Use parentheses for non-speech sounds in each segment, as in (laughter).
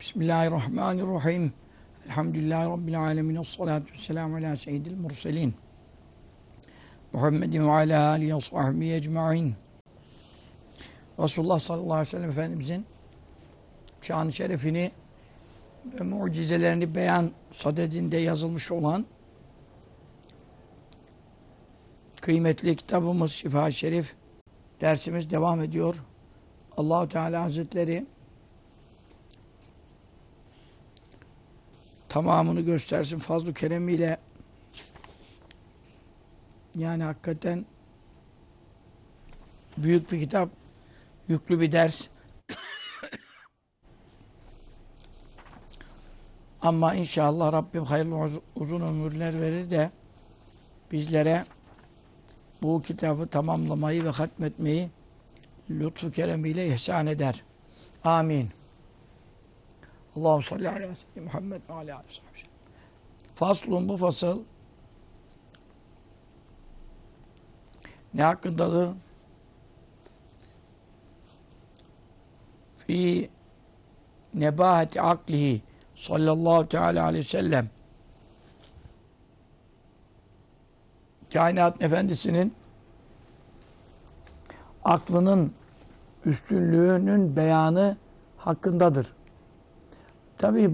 Bismillahirrahmanirrahim. Elhamdülillahi Rabbil alemin. Esselatu vesselamu ala seyyidil murselin. Muhammedin ve ala alihi ve sahbihi ecma'in. Resulullah sallallahu aleyhi ve sellem Efendimizin şan şerefini ve mucizelerini beyan sadedinde yazılmış olan kıymetli kitabımız Şifa Şerif dersimiz devam ediyor. Allahu Teala Hazretleri tamamını göstersin fazl-ı keremiyle yani hakikaten büyük bir kitap yüklü bir ders (coughs) ama inşallah Rabbim hayırlı uzun ömürler verir de bizlere bu kitabı tamamlamayı ve hatmetmeyi lütfu keremiyle ihsan eder. Amin. Allahu salli aleyhi ve sellem Muhammed aleyhi ve sellem. Faslun bu fasıl ne hakkındadır? Fi nebahati aklihi sallallahu teala aleyhi ve sellem kainat efendisinin aklının üstünlüğünün beyanı hakkındadır. Tabi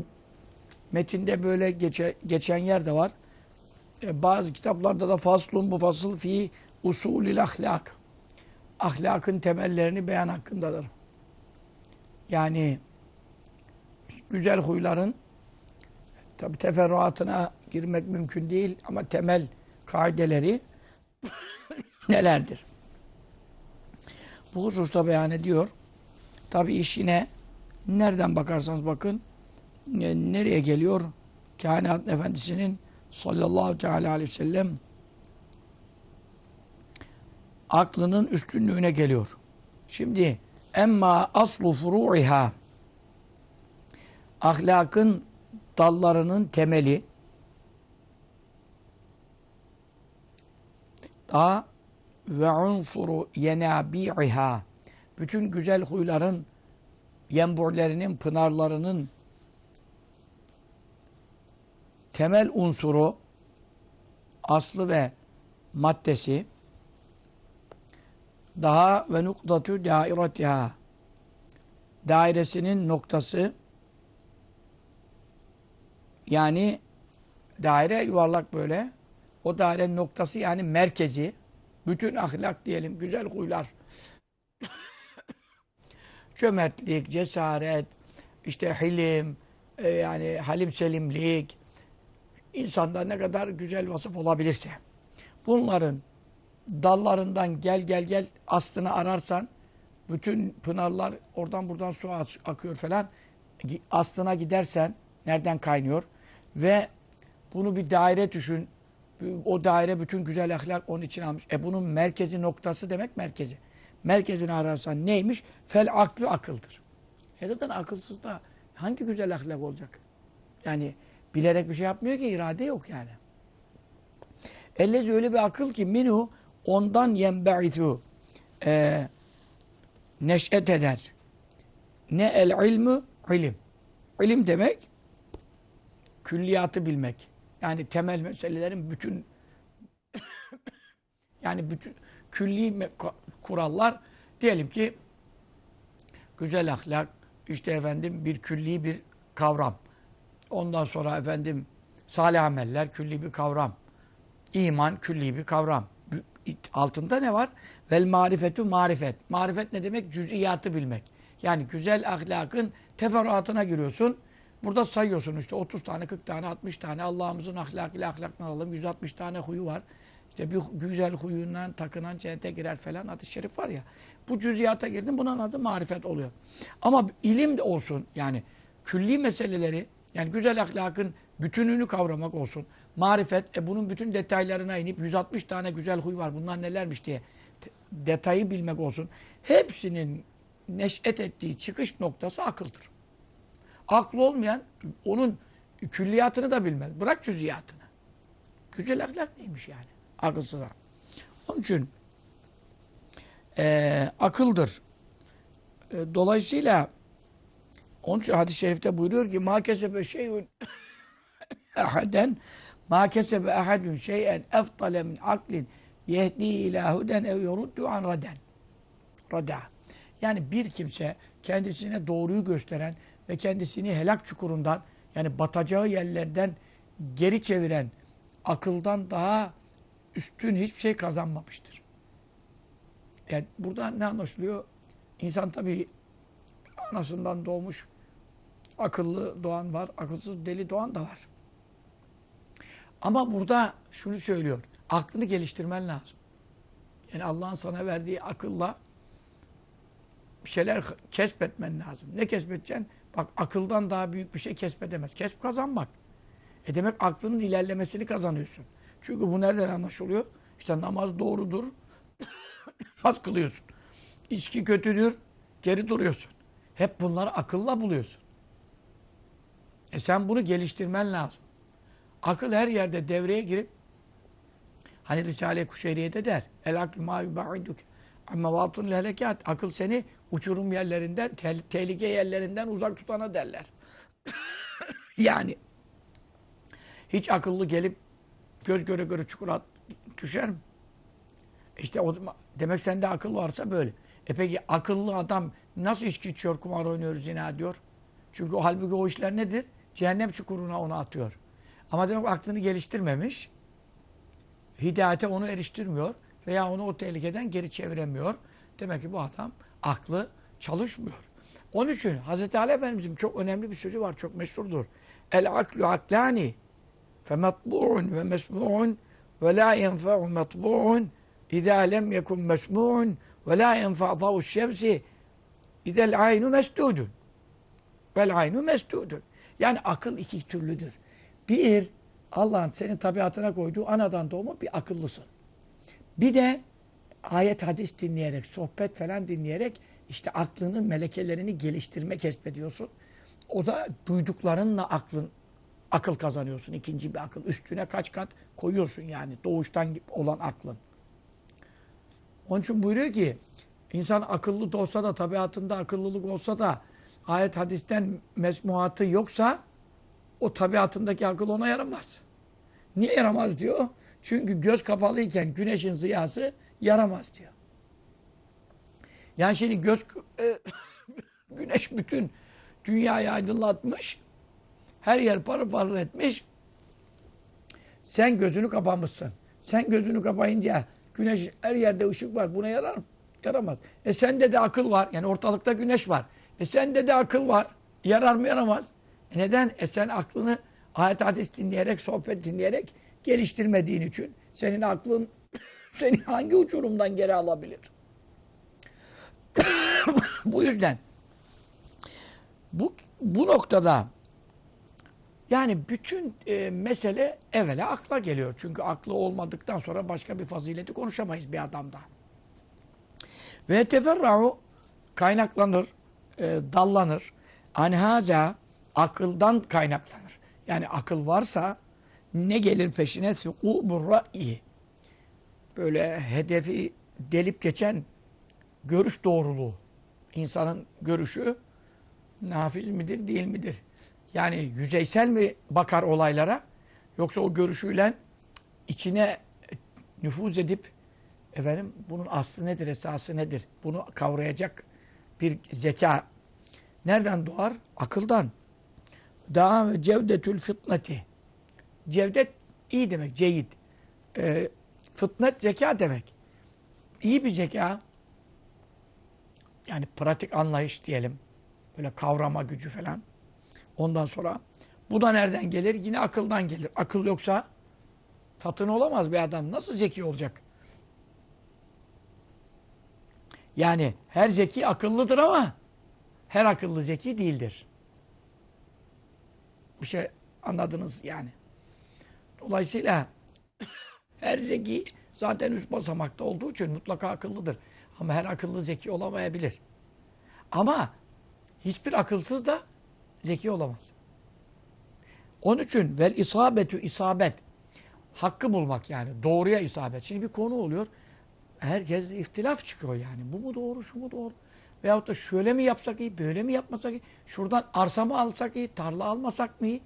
metinde böyle geçe, geçen yer de var. E, bazı kitaplarda da faslun bu fasıl fi usulil ahlak. Ahlakın temellerini beyan hakkındadır. Yani güzel huyların tabi teferruatına girmek mümkün değil ama temel kaideleri (coughs) nelerdir? Bu hususta beyan ediyor. Tabi iş yine nereden bakarsanız bakın nereye geliyor? Kainat Efendisi'nin sallallahu teala aleyhi ve sellem aklının üstünlüğüne geliyor. Şimdi emma aslu furu'iha ahlakın dallarının temeli daha ve unsuru yenabi'iha bütün güzel huyların yenburlerinin, pınarlarının temel unsuru aslı ve maddesi daha ve nuktatü dairetiha dairesinin noktası yani daire yuvarlak böyle o dairenin noktası yani merkezi bütün ahlak diyelim güzel huylar (coughs) cömertlik, cesaret işte hilim e, yani halim selimlik insanda ne kadar güzel vasıf olabilirse bunların dallarından gel gel gel aslını ararsan bütün pınarlar oradan buradan su akıyor falan aslına gidersen nereden kaynıyor ve bunu bir daire düşün o daire bütün güzel ahlak onun için almış. E bunun merkezi noktası demek merkezi. Merkezini ararsan neymiş? Fel aklı akıldır. E zaten akılsız da hangi güzel ahlak olacak? Yani bilerek bir şey yapmıyor ki irade yok yani. Ellezi öyle bir akıl ki minhu ondan yenbe'ithu e, neş'et eder. Ne el ilmu? ilim. İlim demek külliyatı bilmek. Yani temel meselelerin bütün (coughs) yani bütün külli kurallar diyelim ki güzel ahlak işte efendim bir külli bir kavram. Ondan sonra efendim salih ameller külli bir kavram. İman külli bir kavram. Altında ne var? Vel marifetu marifet. Marifet ne demek? Cüz'iyatı bilmek. Yani güzel ahlakın teferruatına giriyorsun. Burada sayıyorsun işte 30 tane, 40 tane, 60 tane Allah'ımızın ahlakıyla ahlakını alalım. 160 tane huyu var. İşte bir güzel huyundan takınan cennete girer falan hadis-i şerif var ya. Bu cüziyata girdin bunun adı marifet oluyor. Ama ilim de olsun yani külli meseleleri yani güzel ahlakın bütününü kavramak olsun. Marifet e bunun bütün detaylarına inip 160 tane güzel huy var bunlar nelermiş diye detayı bilmek olsun. Hepsinin neş'et ettiği çıkış noktası akıldır. Aklı olmayan onun külliyatını da bilmez. Bırak cüziyatını. Güzel ahlak neymiş yani? Akılsıza. Onun için e, akıldır. E, dolayısıyla Onun için hadis-i şerifte buyuruyor ki ma kesebe şeyun (laughs) ahaden ma kesebe ahadun şeyen eftale min aklin yehdi ila huden ev yoruddu an raden. Rada. Yani bir kimse kendisine doğruyu gösteren ve kendisini helak çukurundan yani batacağı yerlerden geri çeviren akıldan daha üstün hiçbir şey kazanmamıştır. Yani burada ne anlaşılıyor? İnsan tabii anasından doğmuş akıllı doğan var, akılsız deli doğan da var. Ama burada şunu söylüyor. Aklını geliştirmen lazım. Yani Allah'ın sana verdiği akılla bir şeyler kesbetmen lazım. Ne kesbedeceksin? Bak akıldan daha büyük bir şey kesbedemez. Kesp kazanmak. E demek aklının ilerlemesini kazanıyorsun. Çünkü bu nereden anlaşılıyor? İşte namaz doğrudur. (coughs) namaz kılıyorsun. İçki kötüdür. Geri duruyorsun. Hep bunları akılla buluyorsun. E sen bunu geliştirmen lazım. Akıl her yerde devreye girip hani Risale-i Kuşeyriye'de der. El akl ma yubaiduk amma vatun lehlekat. Akıl seni uçurum yerlerinden, te tehlike yerlerinden uzak tutana derler. (coughs) yani hiç akıllı gelip göz göre göre çukura düşer mi? İşte o demek sende akıl varsa böyle. E peki akıllı adam nasıl içki içiyor, kumar oynuyor, zina diyor? Çünkü o halbuki o işler nedir? Cehennem çukuruna onu atıyor. Ama demek aklını geliştirmemiş. Hidayete onu eriştirmiyor. Veya onu o tehlikeden geri çeviremiyor. Demek ki bu adam aklı çalışmıyor. Onun için Hz. Ali Efendimiz'in çok önemli bir sözü var. Çok meşhurdur. El aklu aklani fe matbu'un ve mesmu'un ve la yenfe'u matbu'un İzâ lem yekun mesmu'un ve la yenfa' davu şemsi idel aynu mesdudun. Vel aynu mesdudun. Yani akıl iki türlüdür. Bir, Allah'ın senin tabiatına koyduğu anadan doğma bir akıllısın. Bir de ayet hadis dinleyerek, sohbet falan dinleyerek işte aklının melekelerini geliştirme kesbediyorsun. O da duyduklarınla aklın akıl kazanıyorsun. ikinci bir akıl. Üstüne kaç kat koyuyorsun yani doğuştan olan aklın. Onun için buyuruyor ki insan akıllı da olsa da tabiatında akıllılık olsa da ayet hadisten mesmuatı yoksa o tabiatındaki akıl ona yaramaz. Niye yaramaz diyor? Çünkü göz kapalıyken güneşin ziyası yaramaz diyor. Yani şimdi göz e, (laughs) güneş bütün dünyayı aydınlatmış. Her yer parıl parıl etmiş. Sen gözünü kapamışsın. Sen gözünü kapayınca güneş her yerde ışık var. Buna yarar mı? Yaramaz. E sende de akıl var. Yani ortalıkta güneş var. E sende de akıl var. Yarar mı yaramaz? E neden? E sen aklını ayet hadis dinleyerek, sohbet dinleyerek geliştirmediğin için senin aklın (coughs) seni hangi uçurumdan geri alabilir? (coughs) bu yüzden bu, bu noktada yani bütün e, mesele evvela akla geliyor. Çünkü aklı olmadıktan sonra başka bir fazileti konuşamayız bir adamda. Ve teferra'u kaynaklanır, e, dallanır. Anhaza akıldan kaynaklanır. Yani akıl varsa ne gelir peşine? Sukûbur ra'yi. Böyle hedefi delip geçen görüş doğruluğu. İnsanın görüşü nafiz midir, değil midir? Yani yüzeysel mi bakar olaylara? Yoksa o görüşüyle içine nüfuz edip efendim bunun aslı nedir, esası nedir? Bunu kavrayacak bir zeka nereden doğar? Akıldan. Daha cevdetül fitneti. Cevdet iyi demek, ceyid. E, fıtnet zeka demek. İyi bir zeka. Yani pratik anlayış diyelim. Böyle kavrama gücü falan. Ondan sonra bu da nereden gelir? Yine akıldan gelir. Akıl yoksa tatın olamaz bir adam. Nasıl zeki olacak? Yani her zeki akıllıdır ama her akıllı zeki değildir. Bir şey anladınız yani. Dolayısıyla her zeki zaten üst basamakta olduğu için mutlaka akıllıdır. Ama her akıllı zeki olamayabilir. Ama hiçbir akılsız da zeki olamaz. Onun için vel isabetü isabet hakkı bulmak yani doğruya isabet. Şimdi bir konu oluyor. Herkes ihtilaf çıkıyor yani. Bu mu doğru, şu mu doğru? Veyahut da şöyle mi yapsak iyi, böyle mi yapmasak iyi? Şuradan arsa mı alsak iyi, tarla almasak mı iyi?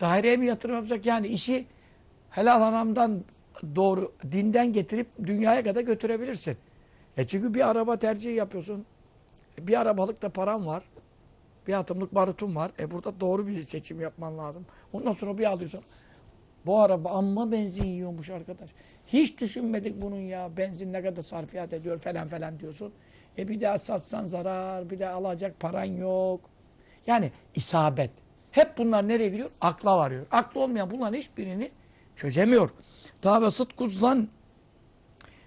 Daireye mi yatırım yapsak? Yani işi helal haramdan doğru, dinden getirip dünyaya kadar götürebilirsin. E çünkü bir araba tercihi yapıyorsun. E Bir arabalık da param var. Bir atımlık barutun var. E burada doğru bir seçim yapman lazım. Ondan sonra bir alıyorsun. Bu araba amma benzin yiyormuş arkadaş. Hiç düşünmedik bunun ya. Benzin ne kadar sarfiyat ediyor falan falan diyorsun. E bir daha satsan zarar, bir daha alacak paran yok. Yani isabet. Hep bunlar nereye gidiyor? Akla varıyor. Aklı olmayan bunların hiçbirini çözemiyor. Daha ve sıdku zan.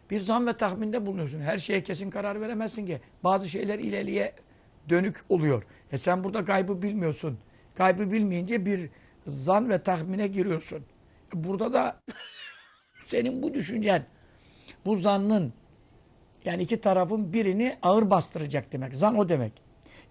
Bir zan ve tahminde bulunuyorsun. Her şeye kesin karar veremezsin ki. Bazı şeyler ileriye dönük oluyor. E sen burada gaybı bilmiyorsun. Gaybı bilmeyince bir zan ve tahmine giriyorsun. Burada da senin bu düşüncen, bu zannın yani iki tarafın birini ağır bastıracak demek. Zan o demek.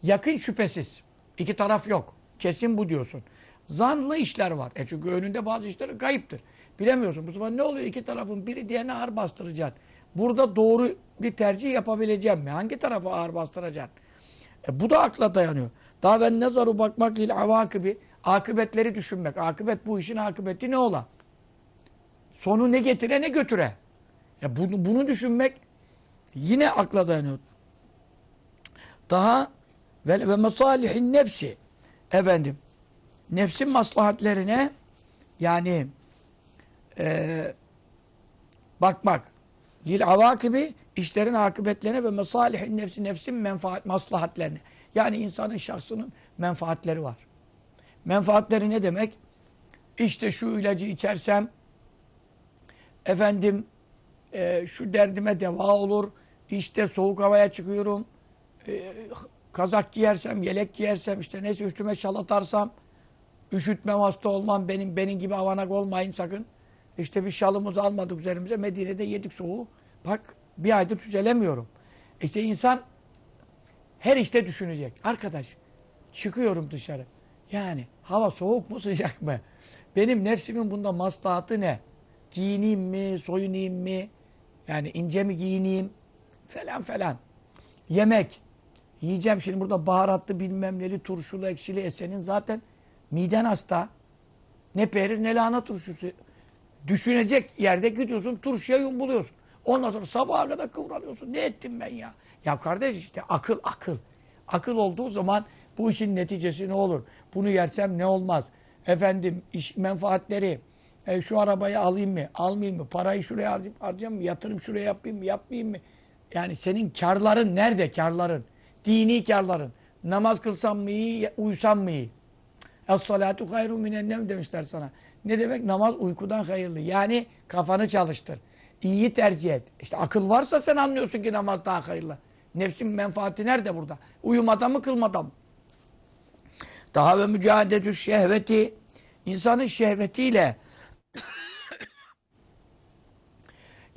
Yakın şüphesiz. İki taraf yok. Kesin bu diyorsun. Zanlı işler var. E çünkü önünde bazı işler kayıptır. Bilemiyorsun. Bu sefer ne oluyor? İki tarafın biri diğerine ağır bastıracaksın. Burada doğru bir tercih yapabileceğim mi? Hangi tarafa ağır bastıracaksın? E bu da akla dayanıyor. Daha ben nazaru bakmak lil avakibi. Akıbetleri düşünmek. Akıbet bu işin akıbeti ne ola? Sonu ne getire ne götüre. Ya bunu, bunu düşünmek yine akla dayanıyor. Daha ve, ve masalihin nefsi. Efendim. Nefsin maslahatlerine yani e, bakmak. Lil avakibi işlerin akıbetlerine ve masalihin nefsi nefsin menfaat maslahatlerine. Yani insanın şahsının menfaatleri var. Menfaatleri ne demek? İşte şu ilacı içersem efendim e, şu derdime deva olur. İşte soğuk havaya çıkıyorum. E, kazak giyersem, yelek giyersem, işte neyse üstüme şal atarsam, üşütmem, hasta olmam, benim benim gibi avanak olmayın sakın. İşte bir şalımızı almadık üzerimize, Medine'de yedik soğuğu. Bak bir aydır düzelemiyorum. İşte insan her işte düşünecek. Arkadaş çıkıyorum dışarı. Yani hava soğuk mu sıcak mı? Benim nefsimin bunda maslahatı ne? Giyineyim mi, soyunayım mı? Yani ince mi giyineyim? Falan falan. Yemek. Yiyeceğim şimdi burada baharatlı bilmem neli, turşulu, ekşili. E senin zaten miden hasta. Ne perir ne lahana turşusu. Düşünecek yerde gidiyorsun turşuya yumbuluyorsun. Ondan sonra sabaha kadar kıvranıyorsun. Ne ettim ben ya? Ya kardeş işte akıl akıl. Akıl olduğu zaman bu işin neticesi ne olur? Bunu yersem ne olmaz? Efendim iş menfaatleri. E, şu arabayı alayım mı? Almayayım mı? Parayı şuraya harcayayım, mı? Yatırım şuraya yapayım mı? Yapmayayım mı? Yani senin karların nerede karların? Dini karların. Namaz kılsam mı iyi, uysam mı iyi? Es-salatu hayru minennem demişler sana. Ne demek? Namaz uykudan hayırlı. Yani kafanı çalıştır. İyiyi tercih et. İşte akıl varsa sen anlıyorsun ki namaz daha hayırlı. Nefsin menfaati nerede burada? Uyumada mı kılmada mı? Daha ve mücadetü şehveti insanın şehvetiyle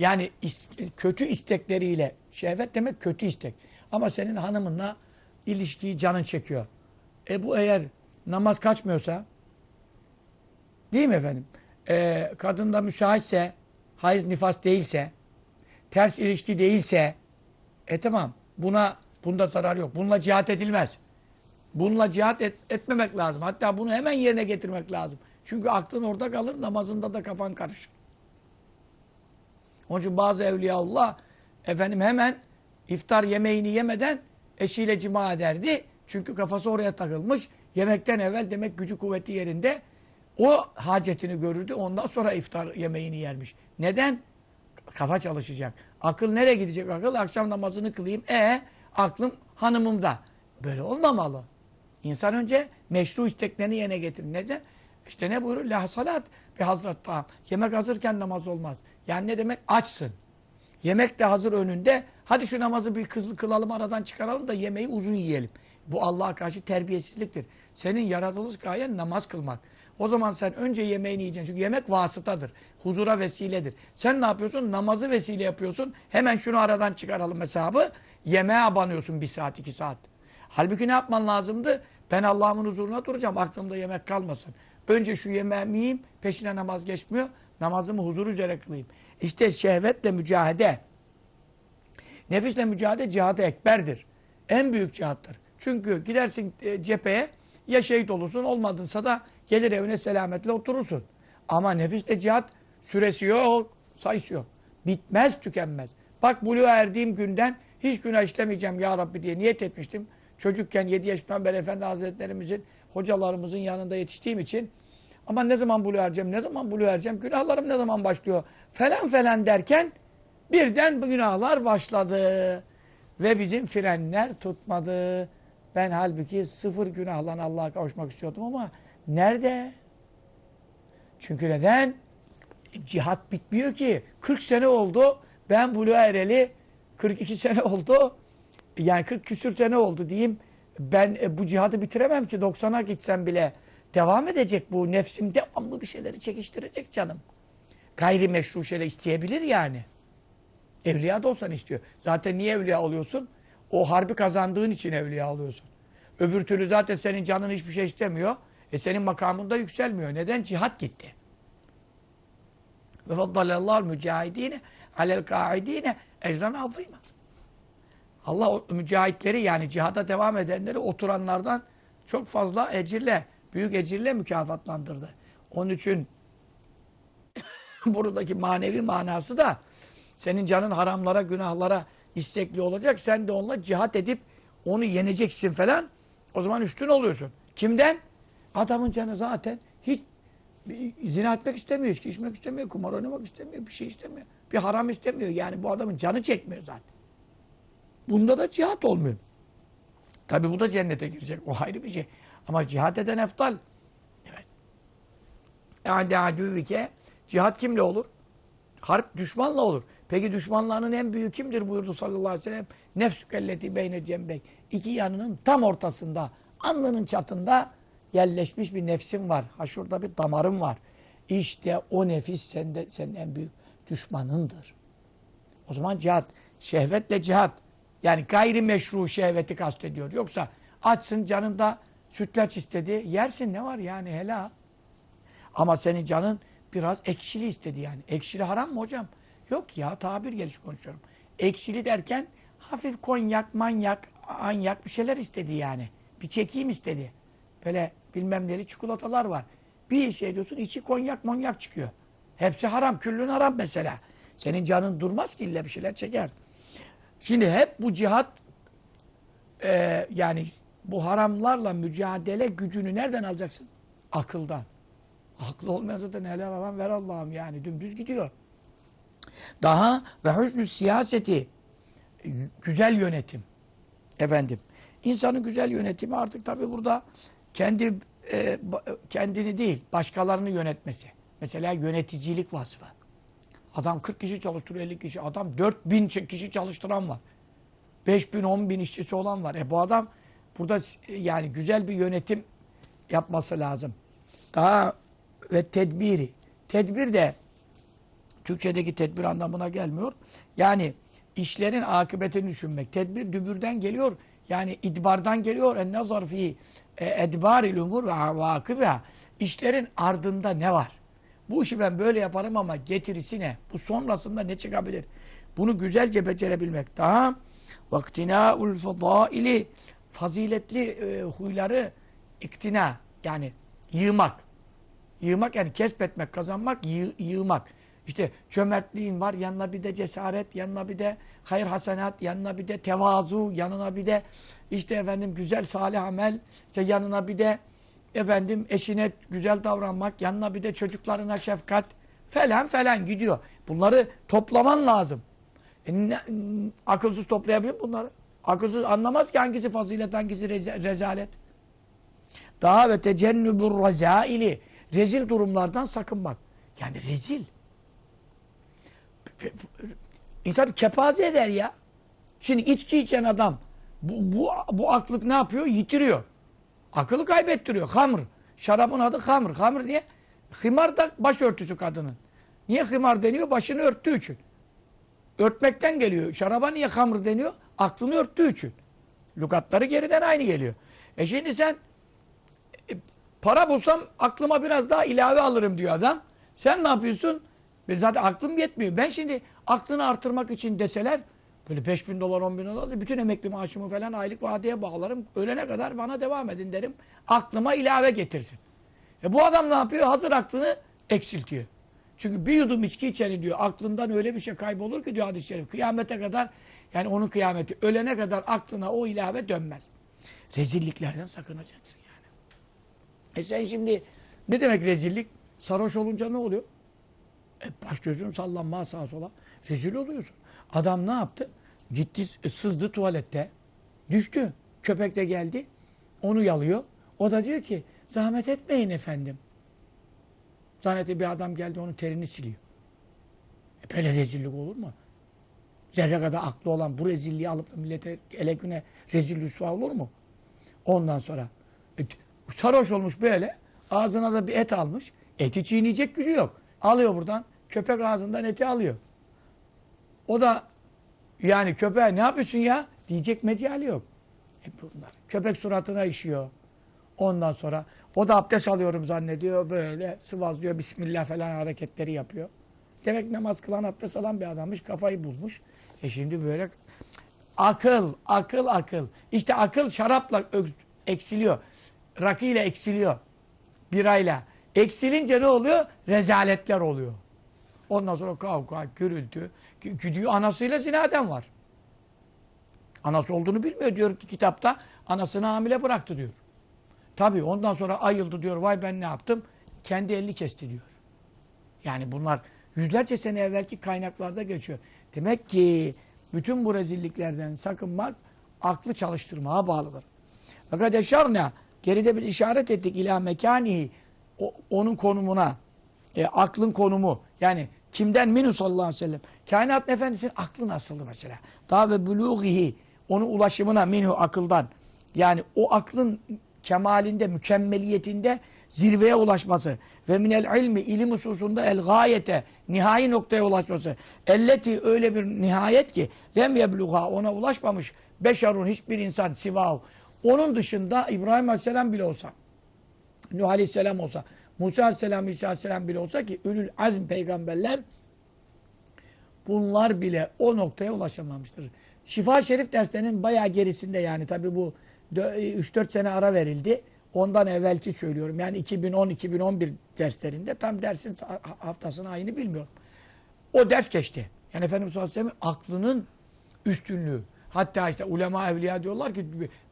yani is- kötü istekleriyle şehvet demek kötü istek. Ama senin hanımınla ilişkiyi canın çekiyor. E bu eğer namaz kaçmıyorsa değil mi efendim? E, kadında müsaitse hayız nifas değilse ters ilişki değilse e tamam buna bunda zarar yok. Bununla cihat edilmez. Bununla cihat et- etmemek lazım. Hatta bunu hemen yerine getirmek lazım. Çünkü aklın orada kalır, namazında da kafan karışır. Onun için bazı evliyaullah efendim hemen iftar yemeğini yemeden eşiyle cima ederdi. Çünkü kafası oraya takılmış. Yemekten evvel demek gücü kuvveti yerinde. O hacetini görürdü. Ondan sonra iftar yemeğini yermiş. Neden? Kafa çalışacak. Akıl nereye gidecek akıl? Akşam namazını kılayım. E aklım hanımımda. Böyle olmamalı. İnsan önce meşru isteklerini yerine getirir. Neden? İşte ne buyurur? La salat bir hazret tam. Yemek hazırken namaz olmaz. Yani ne demek? Açsın. Yemek de hazır önünde. Hadi şu namazı bir kızlı kılalım aradan çıkaralım da yemeği uzun yiyelim. Bu Allah'a karşı terbiyesizliktir. Senin yaratılış gayen namaz kılmak. O zaman sen önce yemeğini yiyeceksin. Çünkü yemek vasıtadır. Huzura vesiledir. Sen ne yapıyorsun? Namazı vesile yapıyorsun. Hemen şunu aradan çıkaralım hesabı. Yemeğe abanıyorsun bir saat, iki saat. Halbuki ne yapman lazımdı? Ben Allah'ımın huzuruna duracağım. Aklımda yemek kalmasın. Önce şu yemeğimi yiyeyim. Peşine namaz geçmiyor. Namazımı huzur üzere kılayım. İşte şehvetle mücahede. Nefisle mücadele cihadı ekberdir. En büyük cihattır. Çünkü gidersin e, cepheye ya şehit olursun olmadınsa da gelir evine selametle oturursun. Ama nefisle cihat süresi yok, sayısı yok. Bitmez, tükenmez. Bak buluğa erdiğim günden hiç günah işlemeyeceğim ya Rabbi diye niyet etmiştim. Çocukken 7 yaşından beri Efendi Hazretlerimizin, hocalarımızın yanında yetiştiğim için ama ne zaman buluğa ereceğim, ne zaman buluğa ereceğim, günahlarım ne zaman başlıyor falan falan derken birden bu günahlar başladı. Ve bizim frenler tutmadı. Ben halbuki sıfır günahla Allah'a kavuşmak istiyordum ama nerede? Çünkü neden? Cihat bitmiyor ki. 40 sene oldu. Ben buluğa ereli 42 sene oldu. Yani 40 küsür sene oldu diyeyim. Ben e, bu cihadı bitiremem ki 90'a gitsem bile. Devam edecek bu. Nefsim devamlı bir şeyleri çekiştirecek canım. Gayri meşru şeyler isteyebilir yani. Evliya da olsan istiyor. Zaten niye evliya oluyorsun? O harbi kazandığın için evliya oluyorsun. Öbür türlü zaten senin canın hiçbir şey istemiyor. E senin makamında yükselmiyor. Neden? Cihat gitti. Ve faddalallahu mücahidine alel kaidine ecran azîme. Allah mücahitleri yani cihada devam edenleri oturanlardan çok fazla ecirle, büyük ecirle mükafatlandırdı. Onun için (coughs) buradaki manevi manası da senin canın haramlara, günahlara istekli olacak. Sen de onunla cihat edip onu yeneceksin falan. O zaman üstün oluyorsun. Kimden? Adamın canı zaten hiç zina etmek istemiyor, içki içmek istemiyor, kumar oynamak istemiyor, bir şey istemiyor. Bir haram istemiyor. Yani bu adamın canı çekmiyor zaten. Bunda da cihat olmuyor. Tabi bu da cennete girecek. O ayrı bir şey. Ama cihat eden eftal. Evet. Yani adüvike cihat kimle olur? Harp düşmanla olur. Peki düşmanlarının en büyüğü kimdir buyurdu sallallahu aleyhi ve sellem? Nefsükelleti beyne cembek. İki yanının tam ortasında, alnının çatında yerleşmiş bir nefsin var. Ha şurada bir damarın var. İşte o nefis sende, senin en büyük düşmanındır. O zaman cihat, şehvetle cihat. Yani gayri meşru şehveti kastediyor. Yoksa açsın canında sütlaç istedi. Yersin ne var yani helal. Ama senin canın biraz ekşili istedi yani. Ekşili haram mı hocam? Yok ya tabir geliş konuşuyorum. Ekşili derken hafif konyak, manyak, anyak bir şeyler istedi yani. Bir çekeyim istedi. Böyle bilmem neli çikolatalar var. Bir şey diyorsun içi konyak monyak çıkıyor. Hepsi haram. Küllün haram mesela. Senin canın durmaz ki illa bir şeyler çeker. Şimdi hep bu cihat e, yani bu haramlarla mücadele gücünü nereden alacaksın? Akıldan. Aklı olmayan zaten helal haram ver Allah'ım yani dümdüz gidiyor. Daha ve hüsnü siyaseti güzel yönetim. Efendim. İnsanın güzel yönetimi artık tabi burada kendi e, kendini değil başkalarını yönetmesi. Mesela yöneticilik vasfı. Adam 40 kişi çalıştırıyor 50 kişi. Adam 4000 kişi çalıştıran var. 5000 10 bin işçisi olan var. E bu adam burada yani güzel bir yönetim yapması lazım. Daha ve tedbiri. Tedbir de Türkçedeki tedbir anlamına gelmiyor. Yani işlerin akıbetini düşünmek. Tedbir dübürden geliyor. Yani idbardan geliyor. En nazar fi edbaril umur ve avakibiha. İşlerin ardında ne var? Bu işi ben böyle yaparım ama getirisi ne? Bu sonrasında ne çıkabilir? Bunu güzelce becerebilmek. Daha vaktinaul fadaili faziletli e, huyları iktina yani yığmak. Yığmak yani kesbetmek, kazanmak, yığ, yığmak. İşte cömertliğin var, yanına bir de cesaret, yanına bir de hayır hasenat, yanına bir de tevazu, yanına bir de işte efendim güzel salih amel, işte yanına bir de efendim eşine güzel davranmak, yanına bir de çocuklarına şefkat falan falan gidiyor. Bunları toplaman lazım. E ne, akılsız toplayabilir bunları. Akılsız anlamaz ki hangisi fazilet, hangisi rezalet. Daha ve tecennübür rezaili. Rezil durumlardan sakınmak. Yani rezil. İnsan kepaze eder ya. Şimdi içki içen adam bu, bu, bu aklık ne yapıyor? Yitiriyor. Akıllı kaybettiriyor. Hamr. Şarabın adı hamr. Hamr niye? Himar da başörtüsü kadının. Niye himar deniyor? Başını örttüğü için. Örtmekten geliyor. Şaraba niye hamr deniyor? Aklını örttüğü için. Lügatları geriden aynı geliyor. E şimdi sen e, para bulsam aklıma biraz daha ilave alırım diyor adam. Sen ne yapıyorsun? Ve zaten aklım yetmiyor. Ben şimdi aklını artırmak için deseler Böyle 5 bin dolar 10 bin dolar. Bütün emekli maaşımı falan aylık vadeye bağlarım. Ölene kadar bana devam edin derim. Aklıma ilave getirsin. E bu adam ne yapıyor? Hazır aklını eksiltiyor. Çünkü bir yudum içki içeni diyor. Aklından öyle bir şey kaybolur ki diyor hadis-i şerif. Kıyamete kadar yani onun kıyameti ölene kadar aklına o ilave dönmez. Rezilliklerden sakınacaksın yani. E sen şimdi ne demek rezillik? Sarhoş olunca ne oluyor? E baş gözün sallanma sağa sola. Rezil oluyorsun. Adam ne yaptı? Gitti e, sızdı tuvalette. Düştü. Köpek de geldi. Onu yalıyor. O da diyor ki zahmet etmeyin efendim. Zanneti bir adam geldi onun terini siliyor. E böyle rezillik olur mu? Zerre kadar aklı olan bu rezilliği alıp millete ele güne rezil rüsva olur mu? Ondan sonra e, sarhoş olmuş böyle ağzına da bir et almış. Eti çiğneyecek gücü yok. Alıyor buradan. Köpek ağzından eti alıyor. O da yani köpeğe ne yapıyorsun ya? Diyecek mecali yok. Hep bunlar. Köpek suratına işiyor. Ondan sonra o da abdest alıyorum zannediyor. Böyle sıvazlıyor. Bismillah falan hareketleri yapıyor. Demek namaz kılan abdest alan bir adammış. Kafayı bulmuş. E şimdi böyle akıl, akıl, akıl. İşte akıl şarapla eksiliyor. Rakı ile eksiliyor. Birayla. Eksilince ne oluyor? Rezaletler oluyor. Ondan sonra kavga, gürültü. Gidiyor anasıyla zinaden var. Anası olduğunu bilmiyor diyor ki kitapta. Anasını hamile bıraktı diyor. Tabii ondan sonra ayıldı diyor. Vay ben ne yaptım? Kendi elini kesti diyor. Yani bunlar yüzlerce sene evvelki kaynaklarda geçiyor. Demek ki bütün bu rezilliklerden sakınmak aklı çalıştırmaya bağlıdır. Fakat eşarna geride bir işaret ettik ila mekanihi onun konumuna e, aklın konumu yani kimden? Minus sallallahu aleyhi ve sellem. Kainat efendisinin aklı nasıldı mesela? Daha ve buluğihi onun ulaşımına minhu akıldan. Yani o aklın kemalinde mükemmeliyetinde zirveye ulaşması ve minel ilmi ilim hususunda el gayete nihai noktaya ulaşması. Elleti öyle bir nihayet ki lem yebluğa ona ulaşmamış beşerun hiçbir insan sivav onun dışında İbrahim Aleyhisselam bile olsa Nuh Aleyhisselam olsa, Musa Aleyhisselam, İsa Aleyhisselam bile olsa ki ülül azm peygamberler bunlar bile o noktaya ulaşamamıştır. Şifa Şerif derslerinin bayağı gerisinde yani tabi bu 3-4 sene ara verildi. Ondan evvelki söylüyorum. Yani 2010-2011 derslerinde tam dersin haftasını ayını bilmiyorum. O ders geçti. Yani Efendimiz sallallahu aklının üstünlüğü. Hatta işte ulema evliya diyorlar ki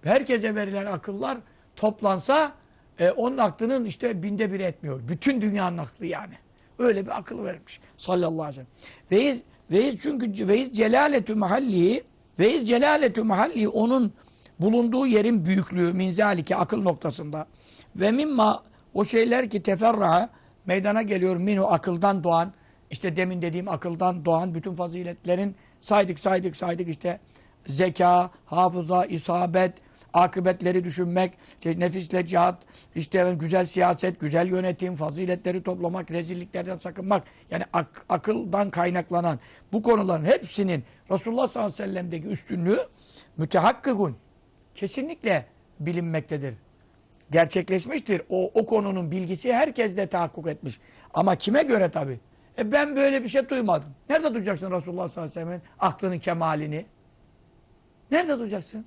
herkese verilen akıllar toplansa e, onun aklının işte binde bir etmiyor. Bütün dünyanın aklı yani. Öyle bir akıl verilmiş sallallahu aleyhi ve sellem. Veyiz, veyiz çünkü veyiz celaletü mahalli veyiz celaletü mahalli onun bulunduğu yerin büyüklüğü minzalike akıl noktasında ve mimma o şeyler ki teferra meydana geliyor minhu akıldan doğan işte demin dediğim akıldan doğan bütün faziletlerin saydık saydık saydık işte zeka, hafıza, isabet, akıbetleri düşünmek, işte nefisle cihat, işte güzel siyaset, güzel yönetim, faziletleri toplamak, rezilliklerden sakınmak. Yani ak- akıldan kaynaklanan bu konuların hepsinin Resulullah sallallahu aleyhi ve sellem'deki üstünlüğü mütehakkikun. Kesinlikle bilinmektedir. Gerçekleşmiştir. O, o konunun bilgisi herkes de tahakkuk etmiş. Ama kime göre tabi? E ben böyle bir şey duymadım. Nerede duyacaksın Resulullah sallallahu aleyhi ve sellem'in aklının kemalini? Nerede duyacaksın?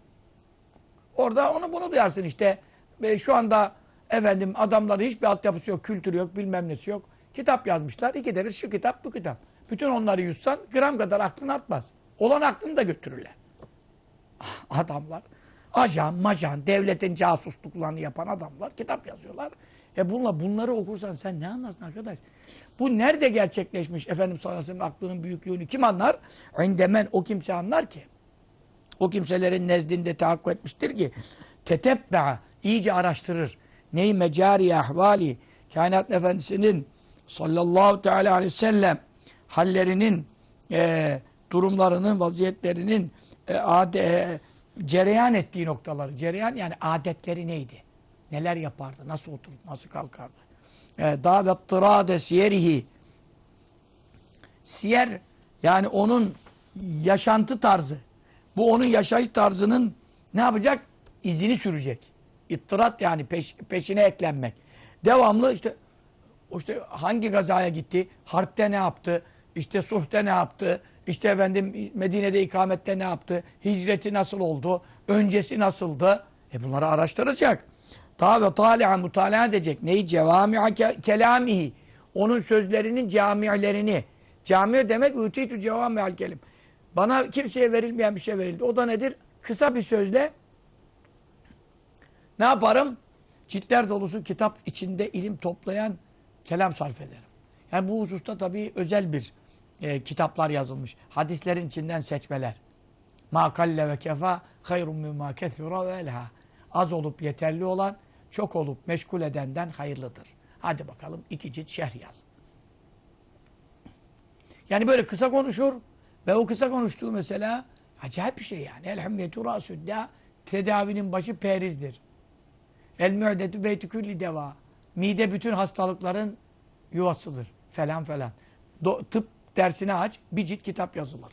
Orada onu bunu duyarsın işte. Ve şu anda efendim adamların hiçbir altyapısı yok, kültürü yok, bilmem nesi yok. Kitap yazmışlar. İki deriz şu kitap, bu kitap. Bütün onları yutsan gram kadar aklın artmaz. Olan aklını da götürürler. (laughs) Adamlar. Ajan, majan, devletin casusluklarını yapan adamlar kitap yazıyorlar. E bunla bunları okursan sen ne anlarsın arkadaş? Bu nerede gerçekleşmiş efendim sallallahu aklının büyüklüğünü kim anlar? İndemen o kimse anlar ki o kimselerin nezdinde tahakkuk etmiştir ki tetebbe'a iyice araştırır. Neyi mecari ahvali kainat efendisinin sallallahu teala aleyhi ve sellem hallerinin e, durumlarının vaziyetlerinin e, ade, e, cereyan ettiği noktaları cereyan yani adetleri neydi? Neler yapardı? Nasıl otururdu? Nasıl kalkardı? E, davet tırade siyerihi siyer yani onun yaşantı tarzı bu onun yaşayış tarzının ne yapacak? İzini sürecek. İttirat yani peş, peşine eklenmek. Devamlı işte işte hangi gazaya gitti? Harpte ne yaptı? İşte suhte ne yaptı? İşte efendim Medine'de ikamette ne yaptı? Hicreti nasıl oldu? Öncesi nasıldı? E bunları araştıracak. Ta ve tali'a mutalaa edecek. Neyi? Cevami'a ke- kelamihi. Onun sözlerinin camilerini. Cami demek ütitü cevami'al kelim. Bana kimseye verilmeyen bir şey verildi. O da nedir? Kısa bir sözle ne yaparım? Ciltler dolusu kitap içinde ilim toplayan kelam sarf ederim. Yani bu hususta tabii özel bir e, kitaplar yazılmış. Hadislerin içinden seçmeler. Ma kalle ve kefa hayrun mimma kethura ve elha. Az olup yeterli olan, çok olup meşgul edenden hayırlıdır. Hadi bakalım iki cilt şerh yaz. Yani böyle kısa konuşur ve o kısa konuştuğu mesela acayip bir şey yani. Elhamdülillah rasüddâ tedavinin başı perizdir. El mü'detü beyti külli deva. Mide bütün hastalıkların yuvasıdır. Falan falan. Do- tıp dersini aç, bir cilt kitap yazılır.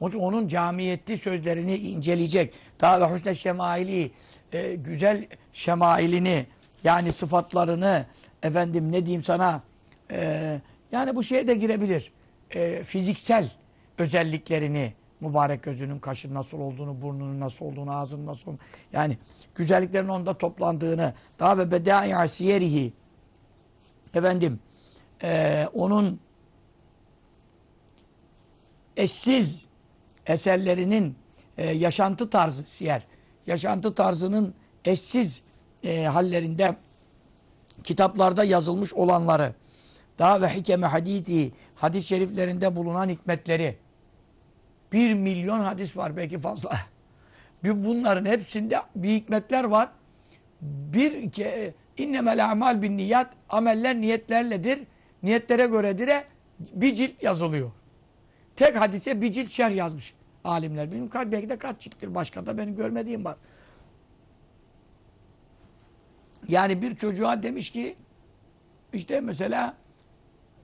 Onun için onun camiyetli sözlerini inceleyecek. Daha da husne şemaili, e, güzel şemailini, yani sıfatlarını, efendim ne diyeyim sana, e, yani bu şeye de girebilir. E, fiziksel özelliklerini, mübarek gözünün, kaşın nasıl olduğunu, burnunun nasıl olduğunu, ağzının nasıl olduğunu, yani güzelliklerin onda toplandığını, daha ve bedâ'i siyerihi, efendim, e, onun eşsiz eserlerinin e, yaşantı tarzı siyer, yaşantı tarzının eşsiz e, hallerinde kitaplarda yazılmış olanları, daha ve hikeme hadisi, hadis-i şeriflerinde bulunan hikmetleri, bir milyon hadis var belki fazla. Bunların hepsinde bir hikmetler var. Bir innemel amal bin niyat ameller niyetlerledir. Niyetlere göredir. Bir cilt yazılıyor. Tek hadise bir cilt şerh yazmış alimler. Benim kaç, belki de kaç cilttir. Başka da benim görmediğim var. Yani bir çocuğa demiş ki işte mesela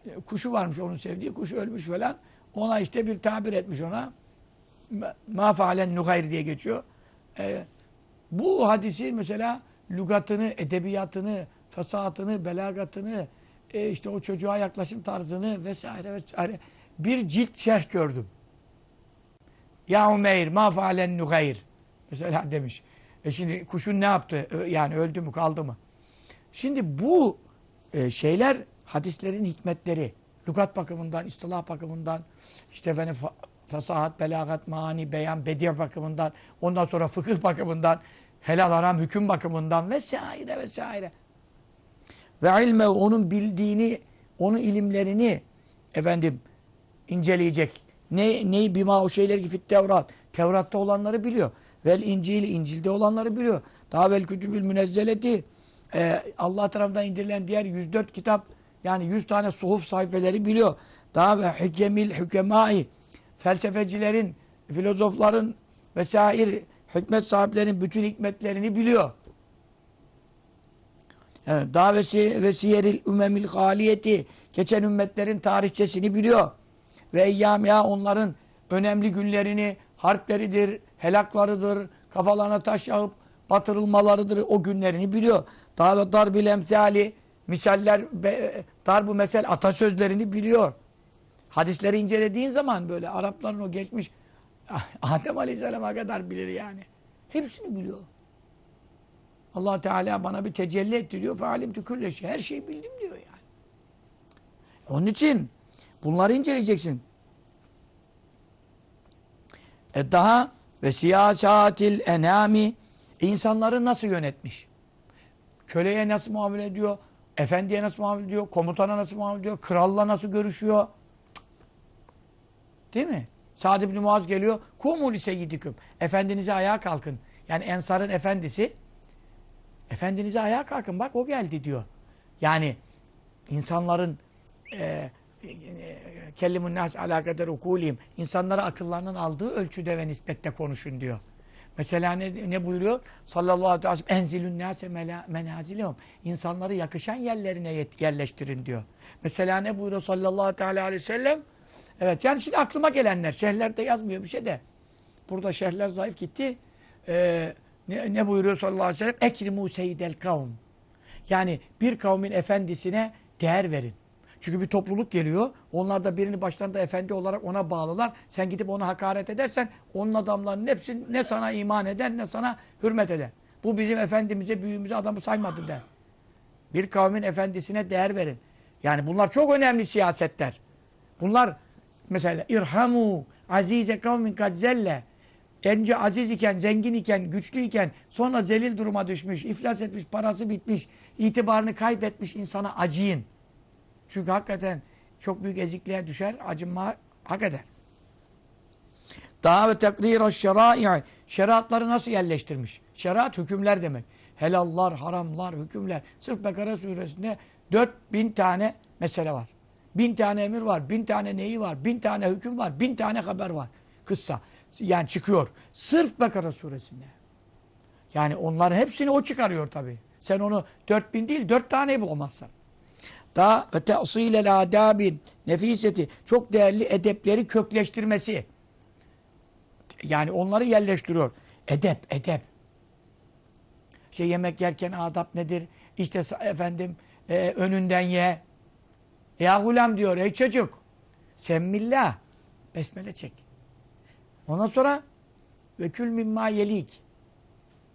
e, kuşu varmış onun sevdiği. Kuş ölmüş falan. Ona işte bir tabir etmiş ona. Ma faalen nugayr diye geçiyor. Ee, bu hadisi mesela lügatını, edebiyatını, fesahatını, belagatını, e, işte o çocuğa yaklaşım tarzını vesaire vesaire bir cilt şerh gördüm. Ya Umeyr ma faalen nugayr. Mesela demiş. E şimdi kuşun ne yaptı? Yani öldü mü kaldı mı? Şimdi bu e, şeyler hadislerin hikmetleri. Lugat bakımından, istilah bakımından, işte efendim fesahat, belagat, mani, beyan, bediye bakımından, ondan sonra fıkıh bakımından, helal haram hüküm bakımından vesaire vesaire. Ve ilme onun bildiğini, onun ilimlerini efendim inceleyecek. Ne neyi bima o şeyler ki fit Tevrat. Tevrat'ta olanları biliyor. Vel İncil, İncil'de olanları biliyor. Daha vel kütübül münezzeleti. Ee, Allah tarafından indirilen diğer 104 kitap yani 100 tane suhuf sayfeleri biliyor. Daha ve hikemil hükemai felsefecilerin, filozofların vesaire hikmet sahiplerinin bütün hikmetlerini biliyor. Evet, daha ve, siyeril ümemil haliyeti geçen ümmetlerin tarihçesini biliyor. Ve eyyamiya onların önemli günlerini, harpleridir, helaklarıdır, kafalarına taş yağıp batırılmalarıdır o günlerini biliyor. Daha ve darbil emsali misaller, darbu mesel atasözlerini biliyor. Hadisleri incelediğin zaman böyle Arapların o geçmiş (laughs) Adem Aleyhisselam'a kadar bilir yani. Hepsini biliyor. allah Teala bana bir tecelli ettiriyor. Fealim tükülle şey. Her şeyi bildim diyor yani. Onun için bunları inceleyeceksin. E daha ve siyasatil enami insanları nasıl yönetmiş? Köleye nasıl muamele ediyor? Efendiye nasıl muamele ediyor? Komutana nasıl muamele ediyor? Kralla nasıl görüşüyor? Değil mi? Sa'd ibn Muaz geliyor. Kumu li seyyidiküm. Efendinize ayağa kalkın. Yani Ensar'ın efendisi Efendinize ayağa kalkın. Bak o geldi diyor. Yani insanların e, kellimun nas ala kader. İnsanlara akıllarının aldığı ölçüde ve nispette konuşun diyor. Mesela ne, ne buyuruyor? Sallallahu aleyhi ve sellem enzilun nase menazilihum. İnsanları yakışan yerlerine yerleştirin diyor. Mesela ne buyuruyor sallallahu aleyhi ve sellem? Evet yani şimdi aklıma gelenler. Şehirlerde yazmıyor bir şey de. Burada şehirler zayıf gitti. Ee, ne, ne buyuruyor sallallahu aleyhi ve sellem? Ekrimu seyyidel kavm. Yani bir kavmin efendisine değer verin. Çünkü bir topluluk geliyor. Onlar da birini başlarında efendi olarak ona bağlılar. Sen gidip ona hakaret edersen onun adamlarının hepsi ne sana iman eder ne sana hürmet eder. Bu bizim efendimize, büyüğümüze adamı saymadı der. Bir kavmin efendisine değer verin. Yani bunlar çok önemli siyasetler. Bunlar mesela irhamu azize kavmin kad zelle. Önce aziz iken, zengin iken, güçlü iken sonra zelil duruma düşmüş, iflas etmiş, parası bitmiş, itibarını kaybetmiş insana acıyın. Çünkü hakikaten çok büyük ezikliğe düşer, acınma hak eder. Daha ve tekrir şerai şeriatları nasıl yerleştirmiş? Şeriat hükümler demek. Helallar, haramlar, hükümler. Sırf Bekara suresinde 4000 tane mesele var. Bin tane emir var, bin tane neyi var, bin tane hüküm var, bin tane haber var. Kıssa. Yani çıkıyor. Sırf Bekara suresinde. Yani onların hepsini o çıkarıyor tabii. Sen onu 4000 değil, 4 taneyi bulamazsın. Daha ve te'silel adabin nefiseti çok değerli edepleri kökleştirmesi. Yani onları yerleştiriyor. Edep, edep. İşte yemek yerken adap nedir? İşte efendim e, önünden ye. Ya hulam diyor ey çocuk. Semmillah. Besmele çek. Ondan sonra ve kül mimma yelik.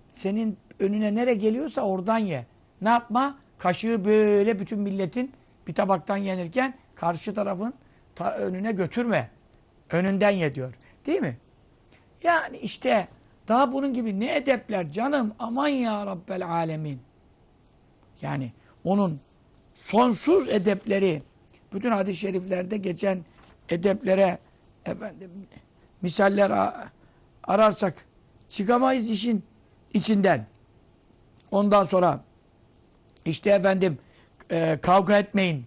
Senin önüne nere geliyorsa oradan ye. Ne yapma? Kaşığı böyle bütün milletin bir tabaktan yenirken karşı tarafın ta önüne götürme. Önünden ye diyor. Değil mi? Yani işte daha bunun gibi ne edepler canım aman ya Rabbel alemin. Yani onun sonsuz edepleri bütün hadis-i şeriflerde geçen edeplere efendim misaller ararsak çıkamayız işin içinden. Ondan sonra işte efendim e, kavga etmeyin.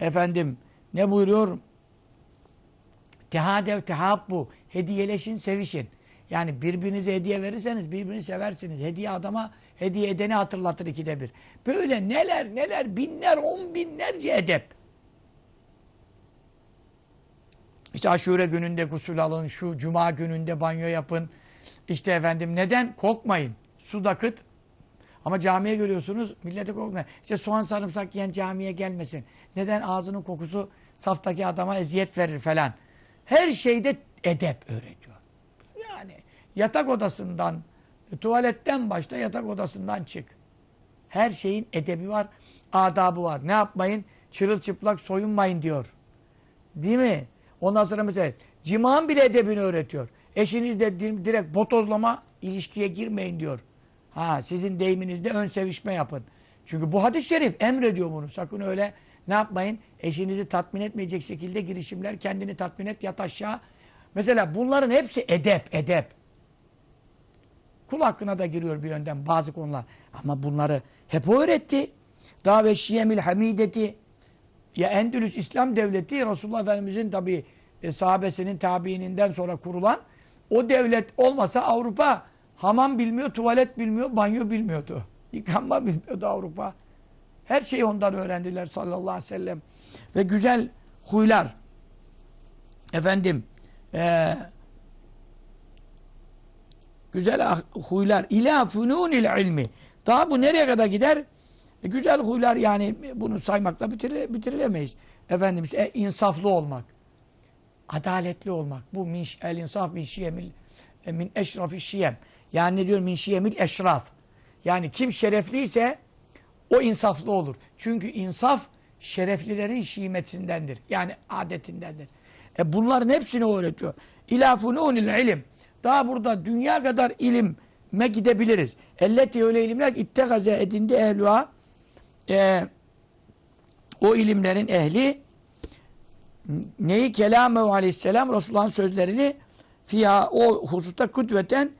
Efendim ne buyuruyor? Tehadev tehabbu. Hediyeleşin, sevişin. Yani birbirinize hediye verirseniz birbirini seversiniz. Hediye adama hediye edeni hatırlatır ikide bir. Böyle neler neler binler on binlerce edep. İşte aşure gününde gusül alın, şu cuma gününde banyo yapın. İşte efendim neden? Korkmayın. Su da kıt. Ama camiye görüyorsunuz millete korkmayın. İşte soğan sarımsak yiyen camiye gelmesin. Neden? Ağzının kokusu saftaki adama eziyet verir falan. Her şeyde edep öğretiyor. Yani yatak odasından, tuvaletten başla yatak odasından çık. Her şeyin edebi var, adabı var. Ne yapmayın? Çırılçıplak soyunmayın diyor. Değil mi? Ondan sonra mesela ciman bile edebini öğretiyor. Eşinizle direkt botozlama ilişkiye girmeyin diyor. Ha sizin deyiminizde ön sevişme yapın. Çünkü bu hadis-i şerif emrediyor bunu. Sakın öyle ne yapmayın? Eşinizi tatmin etmeyecek şekilde girişimler, kendini tatmin et, yat aşağı. Mesela bunların hepsi edep, edep. Kul hakkına da giriyor bir yönden bazı konular. Ama bunları hep o öğretti. Daha ve şiyemil hamideti. Ya Endülüs İslam Devleti Resulullah Efendimizin tabi e, sahabesinin tabiininden sonra kurulan o devlet olmasa Avrupa hamam bilmiyor, tuvalet bilmiyor, banyo bilmiyordu. Yıkanma bilmiyordu Avrupa. Her şeyi ondan öğrendiler sallallahu aleyhi ve sellem. Ve güzel huylar. Efendim e, güzel huylar ila fununil ilmi. Daha bu nereye kadar gider? E, güzel huylar yani bunu saymakla bitirile, bitirilemeyiz. Efendimiz e, insaflı olmak. Adaletli olmak. Bu min el insaf min şiyemil e, min eşrafi şiyem. Yani ne diyor min şiyemil eşraf. Yani kim şerefliyse o insaflı olur. Çünkü insaf şereflilerin şimetindendir. Yani adetindendir. E bunların hepsini öğretiyor. İlâ funûnil ilim. Daha burada dünya kadar ilime gidebiliriz. Elleti öyle ilimler ittegaze edindi ehlûha. E, o ilimlerin ehli neyi kelamehu aleyhisselam Resulullah'ın sözlerini fiha o hususta kudveten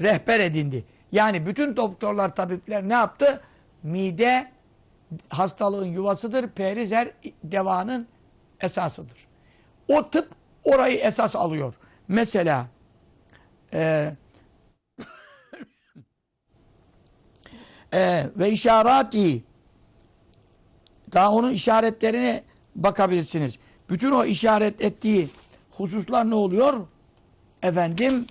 rehber edindi. Yani bütün doktorlar, tabipler ne yaptı? Mide hastalığın yuvasıdır. Perizer devanın esasıdır. O tıp orayı esas alıyor. Mesela e, e, ve işarati daha onun işaretlerine bakabilirsiniz. Bütün o işaret ettiği hususlar ne oluyor? Efendim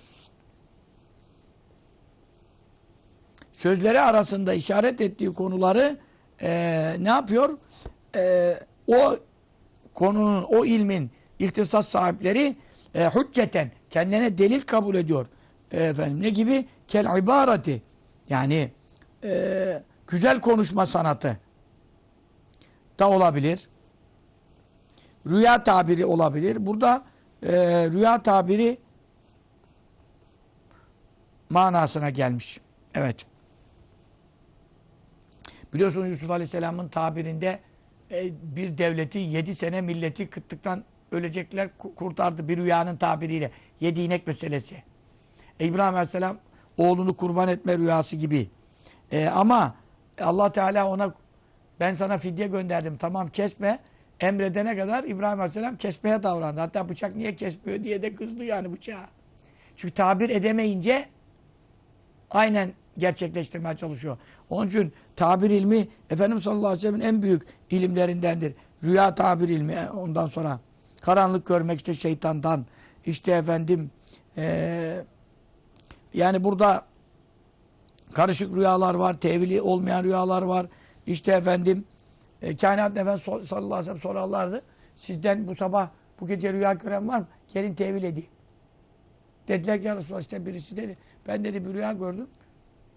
sözleri arasında işaret ettiği konuları e, ne yapıyor? E, o konunun, o ilmin ihtisas sahipleri e, hücceten kendine delil kabul ediyor. E, efendim ne gibi? Kel ibareti. Yani e, güzel konuşma sanatı da olabilir. Rüya tabiri olabilir. Burada e, rüya tabiri manasına gelmiş. Evet. Biliyorsunuz Yusuf Aleyhisselam'ın tabirinde e, bir devleti yedi sene milleti kıtlıktan ölecekler ku- kurtardı bir rüyanın tabiriyle. Yedi inek meselesi. E, İbrahim Aleyhisselam oğlunu kurban etme rüyası gibi. E, ama Allah Teala ona ben sana fidye gönderdim tamam kesme emredene kadar İbrahim Aleyhisselam kesmeye davrandı. Hatta bıçak niye kesmiyor diye de kızdı yani bıçağa. Çünkü tabir edemeyince aynen gerçekleştirmeye çalışıyor. Onun için tabir ilmi Efendimiz sallallahu aleyhi ve sellem'in en büyük ilimlerindendir. Rüya tabir ilmi e, ondan sonra karanlık görmek işte şeytandan işte efendim eee, yani burada karışık rüyalar var, tevili olmayan rüyalar var. İşte efendim e, kainat efendimiz so- sallallahu aleyhi ve sellem sorarlardı. Sizden bu sabah bu gece rüya gören var mı? Gelin tevil edeyim. Dediler ki ya Resulallah işte birisi dedi. Ben dedi bir rüya gördüm.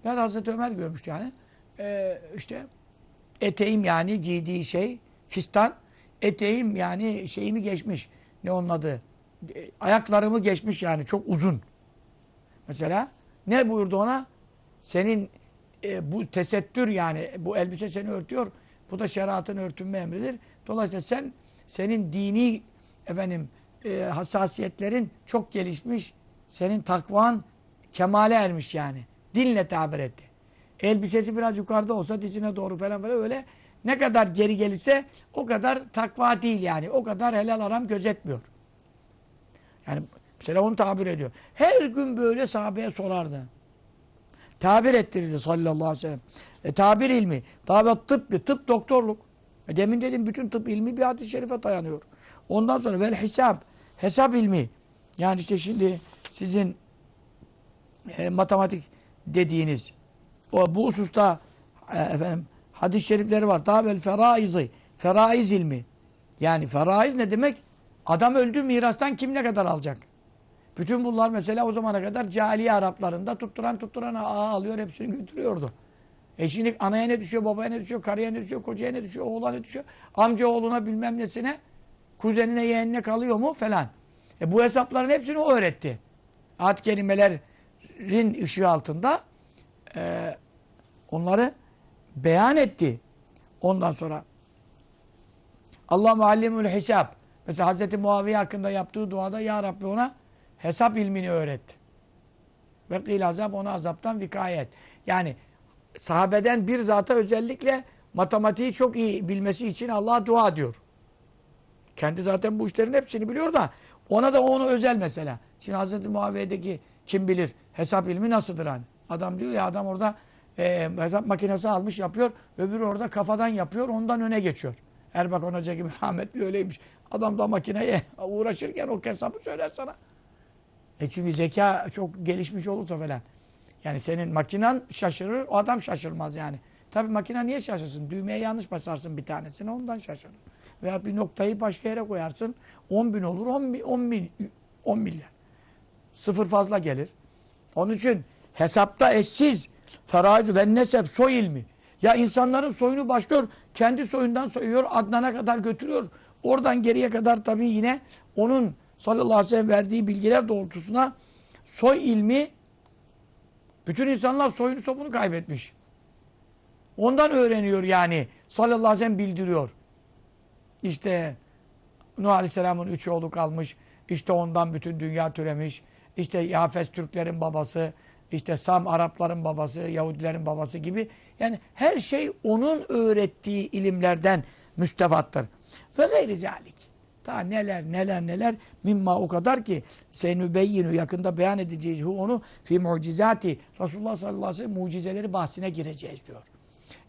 Ben Hazreti Ömer görmüştü yani. Ee, işte eteğim yani giydiği şey fistan. Eteğim yani şeyimi geçmiş. Ne onun adı? E, Ayaklarımı geçmiş yani çok uzun. Mesela ne buyurdu ona? Senin e, bu tesettür yani bu elbise seni örtüyor. Bu da şeriatın örtünme emridir. Dolayısıyla sen senin dini efendim e, hassasiyetlerin çok gelişmiş. Senin takvan kemale ermiş yani. Dinle tabir etti. Elbisesi biraz yukarıda olsa dizine doğru falan falan öyle ne kadar geri gelirse o kadar takva değil yani. O kadar helal aram gözetmiyor. Yani mesela onu tabir ediyor. Her gün böyle sahabeye sorardı. Tabir ettirirdi sallallahu aleyhi ve sellem. E, tabir ilmi, davet tıbbi, tıp doktorluk. E, demin dedim bütün tıp ilmi bir hadis-i şerife dayanıyor. Ondan sonra vel hesap, hesap ilmi. Yani işte şimdi sizin e, matematik dediğiniz o bu hususta e, efendim hadis-i şerifleri var. Vel feraizi, feraiz ilmi. Yani feraiz ne demek? Adam öldü mirastan kim ne kadar alacak? Bütün bunlar mesela o zamana kadar cahiliye Araplarında tutturan tutturan ağa alıyor hepsini götürüyordu. E şimdi anaya ne düşüyor, babaya ne düşüyor, karıya ne düşüyor, kocaya ne düşüyor, oğula ne düşüyor, amca oğluna bilmem nesine, kuzenine yeğenine kalıyor mu falan. E bu hesapların hepsini o öğretti. Ad kelimelerin ışığı altında e, onları beyan etti. Ondan sonra Allah muallimül hesap. Mesela Hazreti Muaviye hakkında yaptığı duada Ya Rabbi ona hesap ilmini öğret. Ve kıyıl azap ona azaptan vikayet. Yani sahabeden bir zata özellikle matematiği çok iyi bilmesi için Allah'a dua diyor. Kendi zaten bu işlerin hepsini biliyor da ona da onu özel mesela. Şimdi Hazreti Muaviye'deki kim bilir hesap ilmi nasıldır hani. Adam diyor ya adam orada e, hesap makinesi almış yapıyor. Öbürü orada kafadan yapıyor ondan öne geçiyor. Erbakan Hoca gibi (laughs) rahmetli öyleymiş. Adam da makineye (laughs) uğraşırken o hesabı söyler sana. E çünkü zeka çok gelişmiş olursa falan. Yani senin makinen şaşırır, o adam şaşırmaz yani. Tabi makine niye şaşırsın? Düğmeye yanlış basarsın bir tanesini ondan şaşırır. Veya bir noktayı başka yere koyarsın 10 bin olur 10, bin, 10, bin, 10 milyar. Sıfır fazla gelir. Onun için hesapta eşsiz feraiz ve nesep soy ilmi. Ya insanların soyunu başlıyor, kendi soyundan soyuyor, Adnan'a kadar götürüyor. Oradan geriye kadar tabii yine onun sallallahu aleyhi ve sellem verdiği bilgiler doğrultusuna soy ilmi bütün insanlar soyunu sopunu kaybetmiş. Ondan öğreniyor yani. Sallallahu aleyhi ve sellem bildiriyor. İşte Nuh Aleyhisselam'ın üç oğlu kalmış. İşte ondan bütün dünya türemiş. İşte Yafes Türklerin babası, işte Sam Arapların babası, Yahudilerin babası gibi. Yani her şey onun öğrettiği ilimlerden müstefattır. Ve gayri zalik. Daha neler neler neler mimma o kadar ki senübeyyinu yakında beyan edeceğiz onu fi mucizati Resulullah sallallahu aleyhi ve sellem mucizeleri bahsine gireceğiz diyor.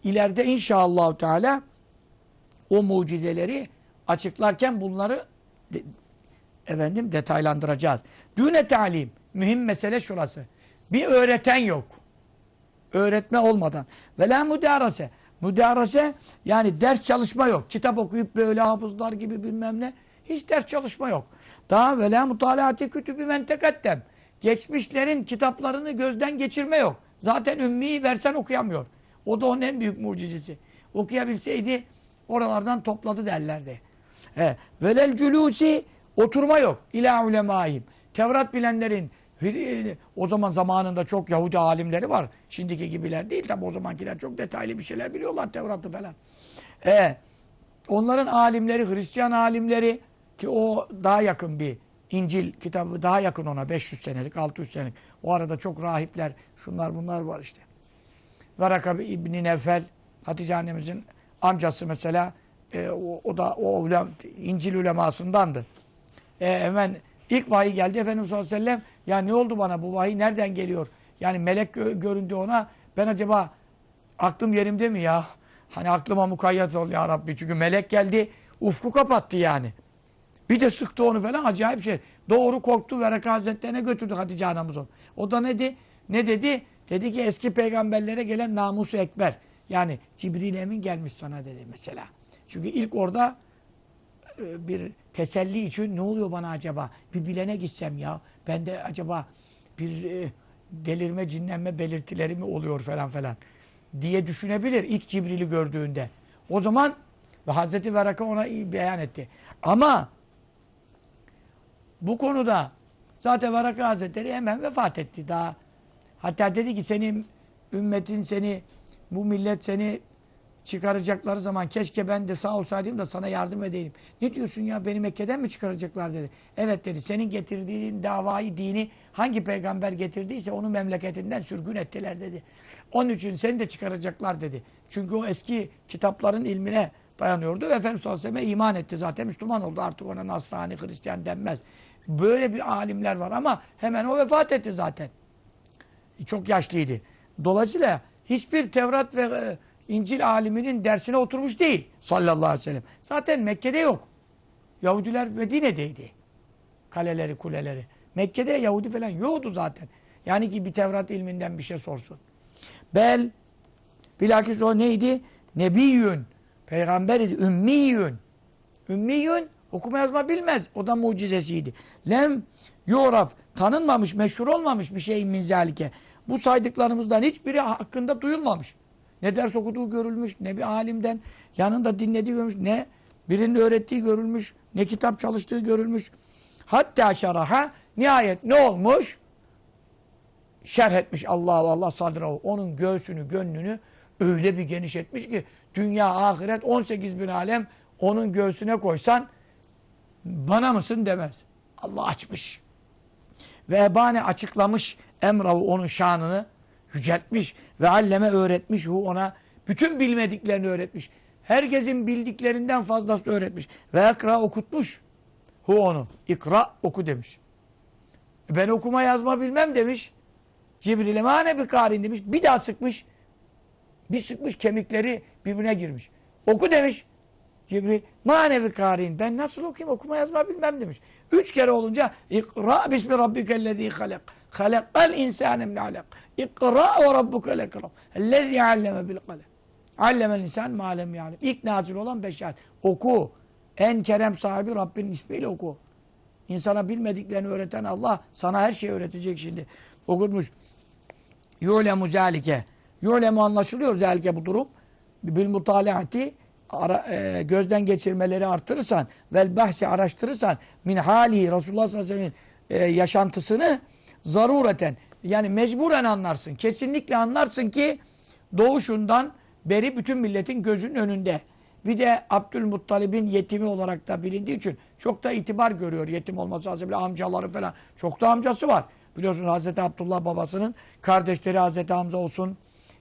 İleride inşallah Teala o mucizeleri açıklarken bunları efendim detaylandıracağız. Düne talim mühim mesele şurası. Bir öğreten yok. Öğretme olmadan. Ve la müdarese. Müderese yani ders çalışma yok. Kitap okuyup böyle hafızlar gibi bilmem ne. Hiç ders çalışma yok. Daha ve la mutalaati kütübü men. Geçmişlerin kitaplarını gözden geçirme yok. Zaten ümmiyi versen okuyamıyor. O da onun en büyük mucizesi. Okuyabilseydi oralardan topladı derlerdi. He. Velel culusi oturma yok. İlâ ulemâhim. Tevrat bilenlerin o zaman zamanında çok Yahudi alimleri var. Şimdiki gibiler değil tabi o zamankiler çok detaylı bir şeyler biliyorlar Tevrat'ı falan. E, onların alimleri, Hristiyan alimleri ki o daha yakın bir İncil kitabı daha yakın ona 500 senelik, 600 senelik. O arada çok rahipler, şunlar bunlar var işte. Varaka İbni Nefel, Hatice annemizin amcası mesela e, o, o da o İncil ulemasındandı. E, hemen ilk vahiy geldi Efendimiz sallallahu aleyhi ve sellem ya ne oldu bana bu vahiy nereden geliyor? Yani melek gö göründü ona ben acaba aklım yerimde mi ya? Hani aklıma mukayyet ol ya Rabbi. Çünkü melek geldi ufku kapattı yani. Bir de sıktı onu falan acayip şey. Doğru korktu ve Hazretlerine götürdü Hatice anamız onu. O da ne dedi? Ne dedi? Dedi ki eski peygamberlere gelen namusu ekber. Yani Cibril Emin gelmiş sana dedi mesela. Çünkü ilk orada bir teselli için ne oluyor bana acaba? Bir bilene gitsem ya. Ben de acaba bir e, delirme, cinlenme belirtileri mi oluyor falan falan diye düşünebilir ilk Cibril'i gördüğünde. O zaman ve Hazreti Veraka ona iyi beyan etti. Ama bu konuda zaten Varaka Hazretleri hemen vefat etti. Daha hatta dedi ki senin ümmetin seni bu millet seni çıkaracakları zaman keşke ben de sağ olsaydım da sana yardım edeyim. Ne diyorsun ya beni Mekke'den mi çıkaracaklar dedi. Evet dedi senin getirdiğin davayı dini hangi peygamber getirdiyse onu memleketinden sürgün ettiler dedi. Onun için seni de çıkaracaklar dedi. Çünkü o eski kitapların ilmine dayanıyordu ve Efendimiz sallallahu iman etti zaten Müslüman oldu artık ona Nasrani Hristiyan denmez. Böyle bir alimler var ama hemen o vefat etti zaten. Çok yaşlıydı. Dolayısıyla hiçbir Tevrat ve e, İncil aliminin dersine oturmuş değil sallallahu aleyhi ve sellem. Zaten Mekke'de yok. Yahudiler Medine'deydi. Kaleleri, kuleleri. Mekke'de Yahudi falan yoktu zaten. Yani ki bir Tevrat ilminden bir şey sorsun. Bel, bilakis o neydi? Nebiyyün. Peygamber idi. Ümmiyün. Okuma yazma bilmez. O da mucizesiydi. Lem yoraf. Tanınmamış, meşhur olmamış bir şey min zalike. Bu saydıklarımızdan hiçbiri hakkında duyulmamış. Ne ders okuduğu görülmüş, ne bir alimden yanında dinlediği görülmüş, ne birinin öğrettiği görülmüş, ne kitap çalıştığı görülmüş. Hatta şaraha nihayet ne olmuş? Şerh etmiş Allah Allah sadrahu. Onun göğsünü, gönlünü öyle bir geniş etmiş ki dünya, ahiret 18 bin alem onun göğsüne koysan bana mısın demez. Allah açmış. Ve ebane açıklamış emrahu onun şanını yüceltmiş ve alleme öğretmiş hu ona bütün bilmediklerini öğretmiş. Herkesin bildiklerinden fazlası öğretmiş. Ve ekra okutmuş. Hu onu. İkra oku demiş. Ben okuma yazma bilmem demiş. Cibril'e mane bir karin demiş. Bir daha sıkmış. Bir sıkmış kemikleri birbirine girmiş. Oku demiş. Cibril manevi karin. Ben nasıl okuyayım okuma yazma bilmem demiş. Üç kere olunca ikra bismi rabbikellezî halak. Halakal insâne min alak. İkra ve rabbukel ekrem. Ellezî alleme bil kalem. Allemel insan ma lem ya'lem. İlk nazil olan beş ayet. Oku. En kerem sahibi Rabbinin ismiyle oku. İnsana bilmediklerini öğreten Allah sana her şeyi öğretecek şimdi. Okutmuş. Yu'lemu zâlike. Yu'lemu anlaşılıyor zâlike bu durum. Bil mutalaati ara, e, gözden geçirmeleri artırırsan vel bahsi araştırırsan min hali Resulullah sallallahu aleyhi ve sellem'in e, yaşantısını zarureten yani mecburen anlarsın. Kesinlikle anlarsın ki doğuşundan beri bütün milletin gözünün önünde. Bir de Abdülmuttalib'in yetimi olarak da bilindiği için çok da itibar görüyor yetim olması hasebiyle amcaları falan. Çok da amcası var. Biliyorsunuz Hazreti Abdullah babasının kardeşleri Hazreti Hamza olsun.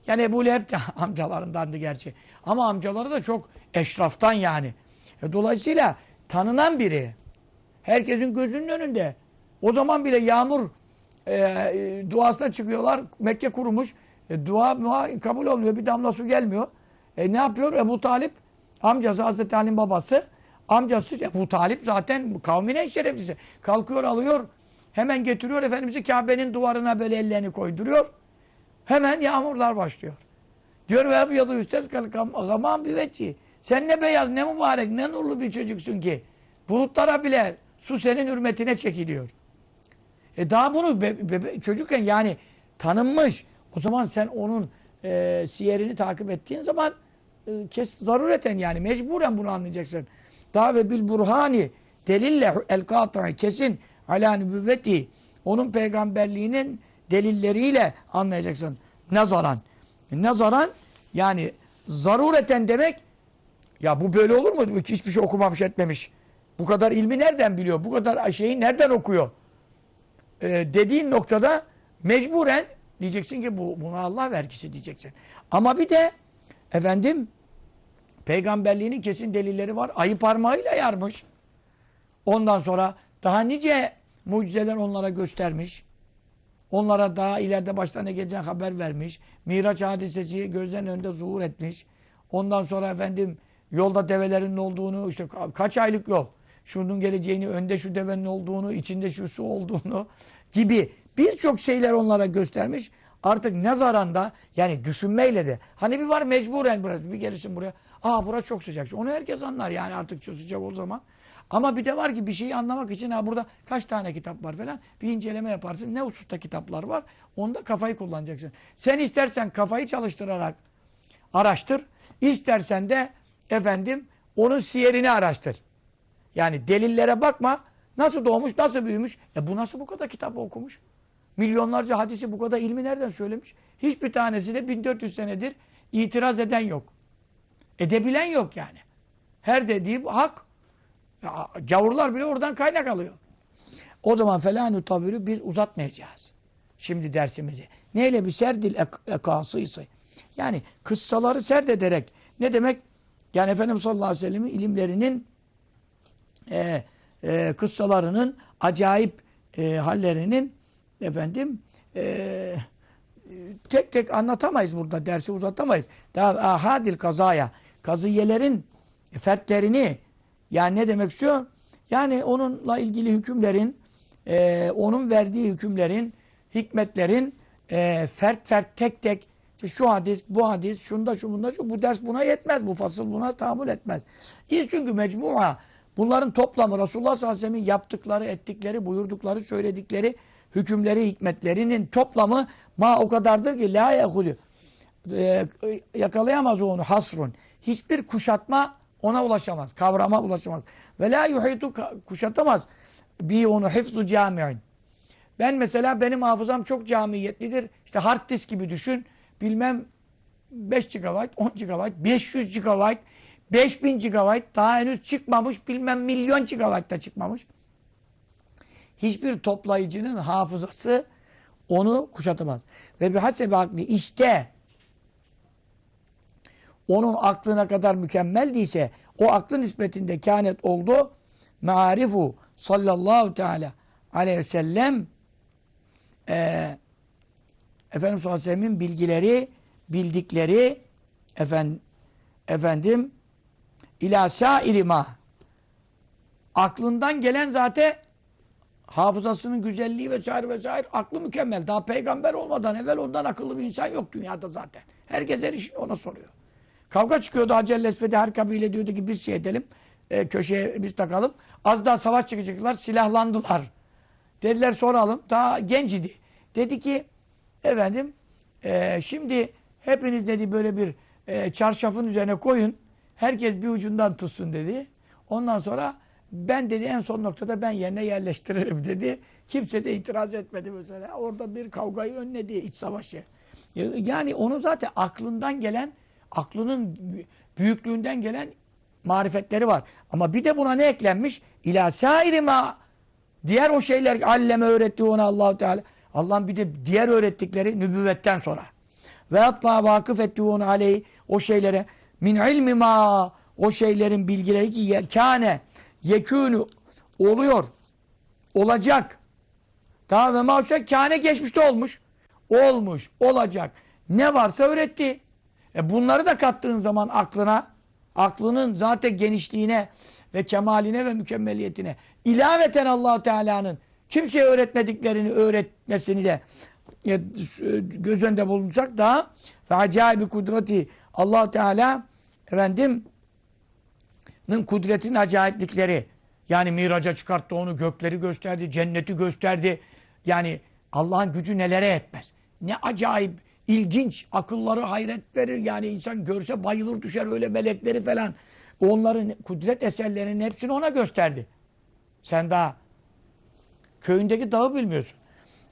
Yani Ebu Leheb de (laughs) amcalarındandı gerçi. Ama amcaları da çok eşraftan yani. E, dolayısıyla tanınan biri. Herkesin gözünün önünde. O zaman bile yağmur e, duasına çıkıyorlar. Mekke kurumuş. E, dua mua kabul olmuyor. Bir damla su gelmiyor. E, ne yapıyor? Ebu Talip amcası Hazreti Ali'nin babası amcası Ebu Talip zaten kavmin en şereflisi. Kalkıyor alıyor. Hemen getiriyor Efendimiz'i Kabe'nin duvarına böyle ellerini koyduruyor. Hemen yağmurlar başlıyor. Diyor ve abyadu üstes gamam bir vecci. Sen ne beyaz, ne mübarek, ne nurlu bir çocuksun ki. Bulutlara bile su senin hürmetine çekiliyor. E daha bunu çocukken yani tanınmış. O zaman sen onun e, siyerini takip ettiğin zaman e, kes zarureten yani mecburen bunu anlayacaksın. Daha ve bil burhani delille el kat'i kesin ala nübüvveti onun peygamberliğinin delilleriyle anlayacaksın. Nazaran. Nazaran yani zarureten demek ya bu böyle olur mu? Hiçbir şey okumamış etmemiş. Bu kadar ilmi nereden biliyor? Bu kadar şeyi nereden okuyor? Ee, dediğin noktada mecburen diyeceksin ki bu buna Allah vergisi diyeceksin. Ama bir de efendim peygamberliğinin kesin delilleri var. Ayı parmağıyla yarmış. Ondan sonra daha nice mucizeler onlara göstermiş. Onlara daha ileride başlarına geleceğin haber vermiş. Miraç hadisesi gözlerinin önünde zuhur etmiş. Ondan sonra efendim yolda develerin olduğunu, işte kaç aylık yol, şunun geleceğini, önde şu devenin olduğunu, içinde şu su olduğunu gibi birçok şeyler onlara göstermiş. Artık nazaranda yani düşünmeyle de hani bir var mecburen buraya bir gelirsin buraya. Aa bura çok sıcak. Onu herkes anlar yani artık çok sıcak o zaman. Ama bir de var ki bir şeyi anlamak için ha burada kaç tane kitap var falan bir inceleme yaparsın. Ne hususta kitaplar var? Onda kafayı kullanacaksın. Sen istersen kafayı çalıştırarak araştır. İstersen de efendim onun siyerini araştır. Yani delillere bakma. Nasıl doğmuş, nasıl büyümüş? E bu nasıl bu kadar kitabı okumuş? Milyonlarca hadisi bu kadar ilmi nereden söylemiş? Hiçbir tanesi de 1400 senedir itiraz eden yok. Edebilen yok yani. Her dediği hak. Ya, gavurlar bile oradan kaynak alıyor. O zaman felânü tavülü biz uzatmayacağız. Şimdi dersimizi. Neyle bir serdil ek ekasıysa. Yani kıssaları serdederek. Ne demek? Yani Efendimiz sallallahu aleyhi ve sellem'in ilimlerinin e, e, kıssalarının acayip e, hallerinin efendim e, tek tek anlatamayız burada. Dersi uzatamayız. Daha ahadil kazaya kazıyelerin fertlerini yani ne demek istiyor? Yani onunla ilgili hükümlerin e, onun verdiği hükümlerin hikmetlerin e, fert fert tek tek işte şu hadis, bu hadis, şunda, şu bunda, şu, bu ders buna yetmez. Bu fasıl buna tahammül etmez. İz çünkü mecmua. Bunların toplamı Resulullah sallallahu aleyhi ve sellem'in yaptıkları, ettikleri, buyurdukları, söyledikleri hükümleri, hikmetlerinin toplamı ma o kadardır ki la yehulü. Ee, yakalayamaz onu hasrun. Hiçbir kuşatma ona ulaşamaz. Kavrama ulaşamaz. Ve la yuhitu kuşatamaz. Bi onu hifzu cami'in. Ben mesela benim hafızam çok camiyetlidir. İşte hard disk gibi düşün. Bilmem 5 GB, 10 GB, 500 GB, 5000 GB daha henüz çıkmamış. Bilmem milyon GB da çıkmamış. Hiçbir toplayıcının hafızası onu kuşatamaz. Ve bir hasebi akli işte onun aklına kadar mükemmeldiyse o aklın nispetinde kânet oldu. Me'arifu sallallahu teala aleyhi ve sellem e, Efendimiz sallallahu bilgileri, bildikleri efendim, efendim ila sairima aklından gelen zaten hafızasının güzelliği vesaire vesaire aklı mükemmel. Daha peygamber olmadan evvel ondan akıllı bir insan yok dünyada zaten. Herkes her işini ona soruyor. Kavga çıkıyordu Hacer Lesved'i her kabile diyordu ki biz şey edelim. E, köşeye biz takalım. Az daha savaş çıkacaklar. Silahlandılar. Dediler soralım. Daha genç idi. Dedi ki efendim e, şimdi hepiniz dedi böyle bir e, çarşafın üzerine koyun. Herkes bir ucundan tutsun dedi. Ondan sonra ben dedi en son noktada ben yerine yerleştiririm dedi. Kimse de itiraz etmedi mesela. Orada bir kavgayı önledi iç savaşı. Yani onu zaten aklından gelen, aklının büyüklüğünden gelen marifetleri var. Ama bir de buna ne eklenmiş? İlâ sairima diğer o şeyler alleme öğretti ona Allahu Teala. Allah'ın bir de diğer öğrettikleri nübüvvetten sonra. Ve hatta vakıf etti onu aleyhi o şeylere min ilmi ma o şeylerin bilgileri ki kâne yekûnü oluyor. Olacak. Daha ve mavşak kâne geçmişte olmuş. Olmuş. Olacak. Ne varsa öğretti. E bunları da kattığın zaman aklına aklının zaten genişliğine ve kemaline ve mükemmeliyetine ilaveten allah Teala'nın kimseye öğretmediklerini öğretmesini de e, göz önünde bulunacak daha ve acayip kudreti Allah Teala efendim kudretin acayiplikleri. Yani miraca çıkarttı onu, gökleri gösterdi, cenneti gösterdi. Yani Allah'ın gücü nelere etmez. Ne acayip, ilginç, akılları hayret verir. Yani insan görse bayılır düşer öyle melekleri falan. Onların kudret eserlerinin hepsini ona gösterdi. Sen daha köyündeki dağı bilmiyorsun.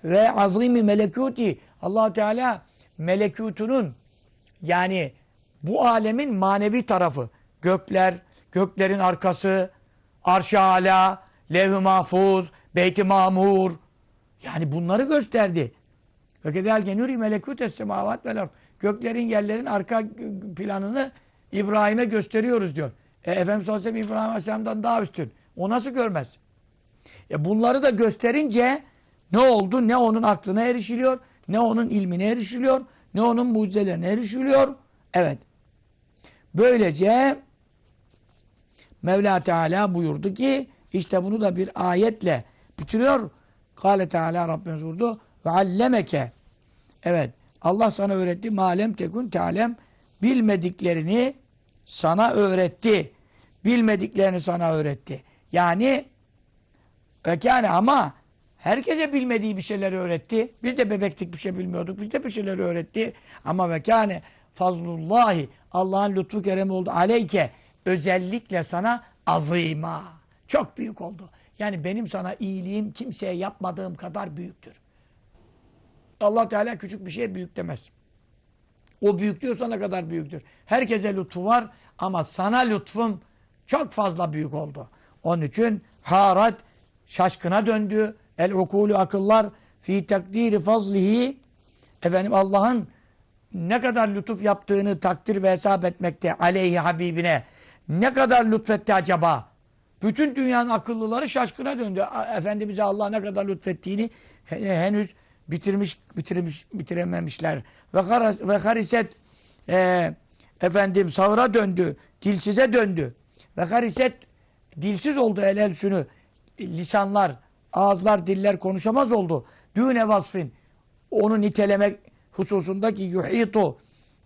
Ve azimi melekuti allah Teala melekutunun yani bu alemin manevi tarafı. Gökler, göklerin arkası, arş-ı ala, levh-i mahfuz, beyt-i mamur. Yani bunları gösterdi. Ve kedelke nuri melekutes semavat vel. Göklerin yerlerin arka planını İbrahim'e gösteriyoruz diyor. E, Efendimiz sallallahu aleyhi ve sellem İbrahim aleyhisselamdan daha üstün. O nasıl görmez? E bunları da gösterince ne oldu? Ne onun aklına erişiliyor, ne onun ilmine erişiliyor, ne onun mucizelerine erişiliyor. Evet. Böylece Mevla Teala buyurdu ki işte bunu da bir ayetle bitiriyor. Kale Teala Rabbimiz buyurdu. Ve allemeke. Evet. Allah sana öğretti. Malem tekun tealem. Bilmediklerini sana öğretti. Bilmediklerini sana öğretti. Yani Vekâne ama herkese bilmediği bir şeyleri öğretti. Biz de bebektik bir şey bilmiyorduk. Biz de bir şeyleri öğretti. Ama vekâne fazlullahi Allah'ın lütfu keremi oldu aleyke özellikle sana azîmâ. Çok büyük oldu. Yani benim sana iyiliğim kimseye yapmadığım kadar büyüktür. Allah Teala küçük bir şey büyük demez. O büyük diyorsa ne kadar büyüktür. Herkese lütfu var ama sana lütfum çok fazla büyük oldu. Onun için harat şaşkına döndü. El ukulü akıllar fi takdiri fazlihi efendim Allah'ın ne kadar lütuf yaptığını takdir ve hesap etmekte aleyhi habibine ne kadar lütfetti acaba? Bütün dünyanın akıllıları şaşkına döndü. Efendimiz'e Allah ne kadar lütfettiğini henüz bitirmiş bitirmiş bitirememişler. Ve karas ve hariset e, efendim sağıra döndü, dilsize döndü. Ve hariset dilsiz oldu el elsünü. Lisanlar, ağızlar, diller konuşamaz oldu. Düğüne vasfin. Onu nitelemek hususundaki yuhitu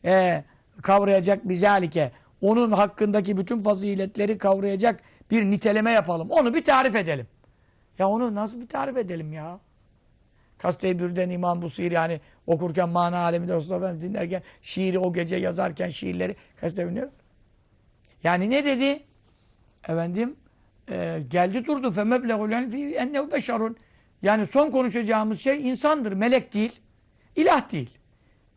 e, kavrayacak bizalike. Onun hakkındaki bütün faziletleri kavrayacak bir niteleme yapalım. Onu bir tarif edelim. Ya onu nasıl bir tarif edelim ya? Kaste-i Bürden İmam Busiri yani okurken mana aleminde Resulullah Efendimiz dinlerken şiiri o gece yazarken şiirleri Kaste Yani ne dedi? Efendim e, geldi durdu femebleğul enfi ennehu beşerun. Yani son konuşacağımız şey insandır, melek değil, ilah değil.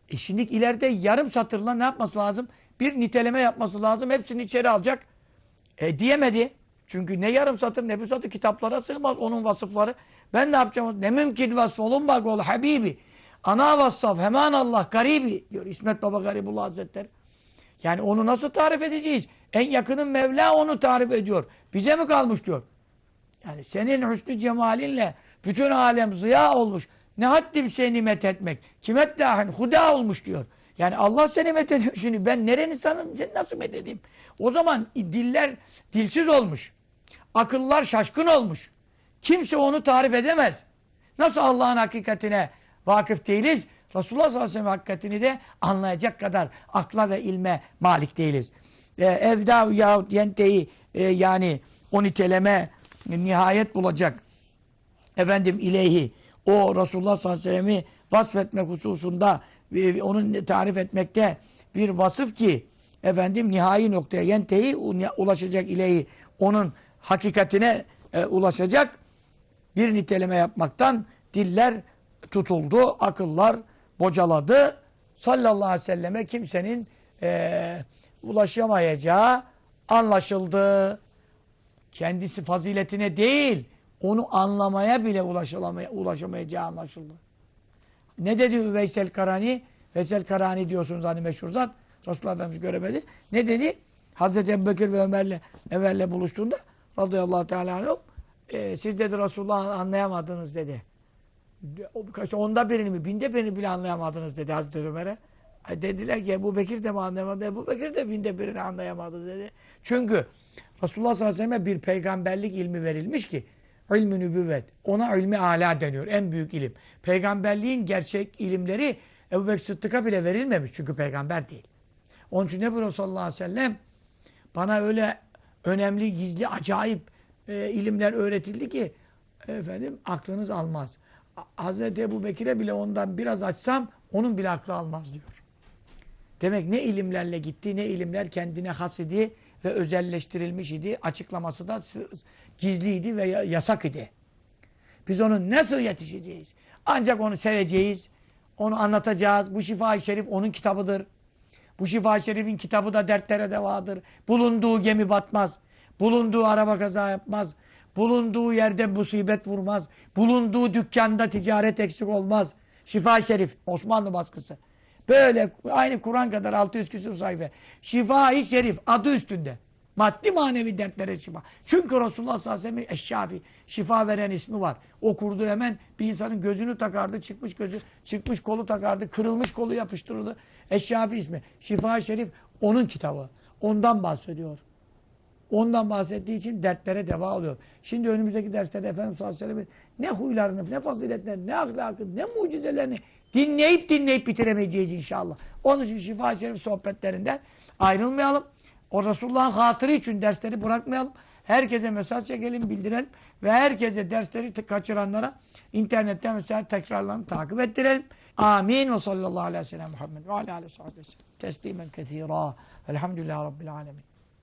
E şimdi ileride yarım satırla ne yapması lazım? Bir niteleme yapması lazım. Hepsini içeri alacak. E diyemedi. Çünkü ne yarım satır ne bir satır kitaplara sığmaz onun vasıfları. Ben ne yapacağım? Ne mümkün vasfı olun bak ol Habibi. Ana vassaf hemen Allah garibi diyor İsmet Baba Garibullah Hazretleri. Yani onu nasıl tarif edeceğiz? En yakının Mevla onu tarif ediyor. Bize mi kalmış diyor. Yani senin hüsnü cemalinle bütün alem ziya olmuş. Ne haddim seni met etmek. Kimet dahin huda olmuş diyor. Yani Allah seni met ediyor. (laughs) Şimdi ben nereni sanırım seni nasıl met edeyim? O zaman diller dilsiz olmuş. Akıllar şaşkın olmuş. Kimse onu tarif edemez. Nasıl Allah'ın hakikatine vakıf değiliz? Resulullah sallallahu aleyhi ve sellem hakikatini de anlayacak kadar akla ve ilme malik değiliz. Ee, evda yahut yenteyi e, yani o niteleme nihayet bulacak. Efendim ileyhi o Resulullah sallallahu aleyhi ve sellem'i vasfetmek hususunda e, onun tarif etmekte bir vasıf ki efendim nihai noktaya yenteyi ulaşacak ileyhi onun hakikatine e, ulaşacak bir niteleme yapmaktan diller tutuldu, akıllar bocaladı. Sallallahu aleyhi ve selleme kimsenin e, ulaşamayacağı anlaşıldı. Kendisi faziletine değil, onu anlamaya bile ulaşamayacağı anlaşıldı. Ne dedi Veysel Karani? Veysel Karani diyorsunuz hani meşhur zat. Resulullah Efendimiz göremedi. Ne dedi? Hazreti Ebubekir ve Ömer'le Ömer'le buluştuğunda radıyallahu teala anhum e, siz dedi Resulullah'ı anlayamadınız dedi. Onda birini mi, binde birini bile anlayamadınız dedi Hazreti Ömer'e. E, dediler ki Ebu Bekir de mi anlayamadı? Ebu Bekir de binde birini anlayamadı dedi. Çünkü Resulullah sallallahu aleyhi ve sellem bir peygamberlik ilmi verilmiş ki ilmi nübüvvet. Ona ilmi ala deniyor. En büyük ilim. Peygamberliğin gerçek ilimleri Ebu Bekir Sıddık'a bile verilmemiş çünkü peygamber değil. Onun için ne buyuruyor sallallahu aleyhi ve sellem? Bana öyle önemli, gizli, acayip e, ilimler öğretildi ki efendim aklınız almaz. Hazreti Ebu Bekir'e bile ondan biraz açsam onun bile aklı almaz diyor. Demek ne ilimlerle gitti, ne ilimler kendine has idi ve özelleştirilmiş idi. Açıklaması da gizliydi ve ya- yasak idi. Biz onu nasıl yetişeceğiz? Ancak onu seveceğiz, onu anlatacağız. Bu Şifa-i Şerif onun kitabıdır. Bu Şifa-i Şerif'in kitabı da dertlere devadır. Bulunduğu gemi batmaz. Bulunduğu araba kaza yapmaz. Bulunduğu yerde musibet vurmaz. Bulunduğu dükkanda ticaret eksik olmaz. Şifa-i Şerif, Osmanlı baskısı. Böyle aynı Kur'an kadar 600 küsur sayfa. Şifa-i Şerif adı üstünde. Maddi manevi dertlere şifa. Çünkü Resulullah sallallahu aleyhi ve sellem. Şifa veren ismi var. Okurdu hemen bir insanın gözünü takardı. Çıkmış gözü, çıkmış kolu takardı. Kırılmış kolu yapıştırırdı. Eşşafi ismi. Şifa-i Şerif onun kitabı. Ondan bahsediyor. Ondan bahsettiği için dertlere deva oluyor. Şimdi önümüzdeki derslerde Efendimiz sallallahu aleyhi ve sellem'in ne huylarını, ne faziletlerini, ne ahlakını, ne mucizelerini dinleyip dinleyip bitiremeyeceğiz inşallah. Onun için Şifa-i Şerif sohbetlerinden ayrılmayalım. O Resulullah'ın hatırı için dersleri bırakmayalım. Herkese mesaj çekelim, bildirelim. Ve herkese dersleri kaçıranlara internetten mesela tekrarlarını takip ettirelim. Amin ve sallallahu aleyhi ve sellem Muhammed ve aleyhi ve sellem. Teslimen kesira. Elhamdülillahi Rabbil alemin.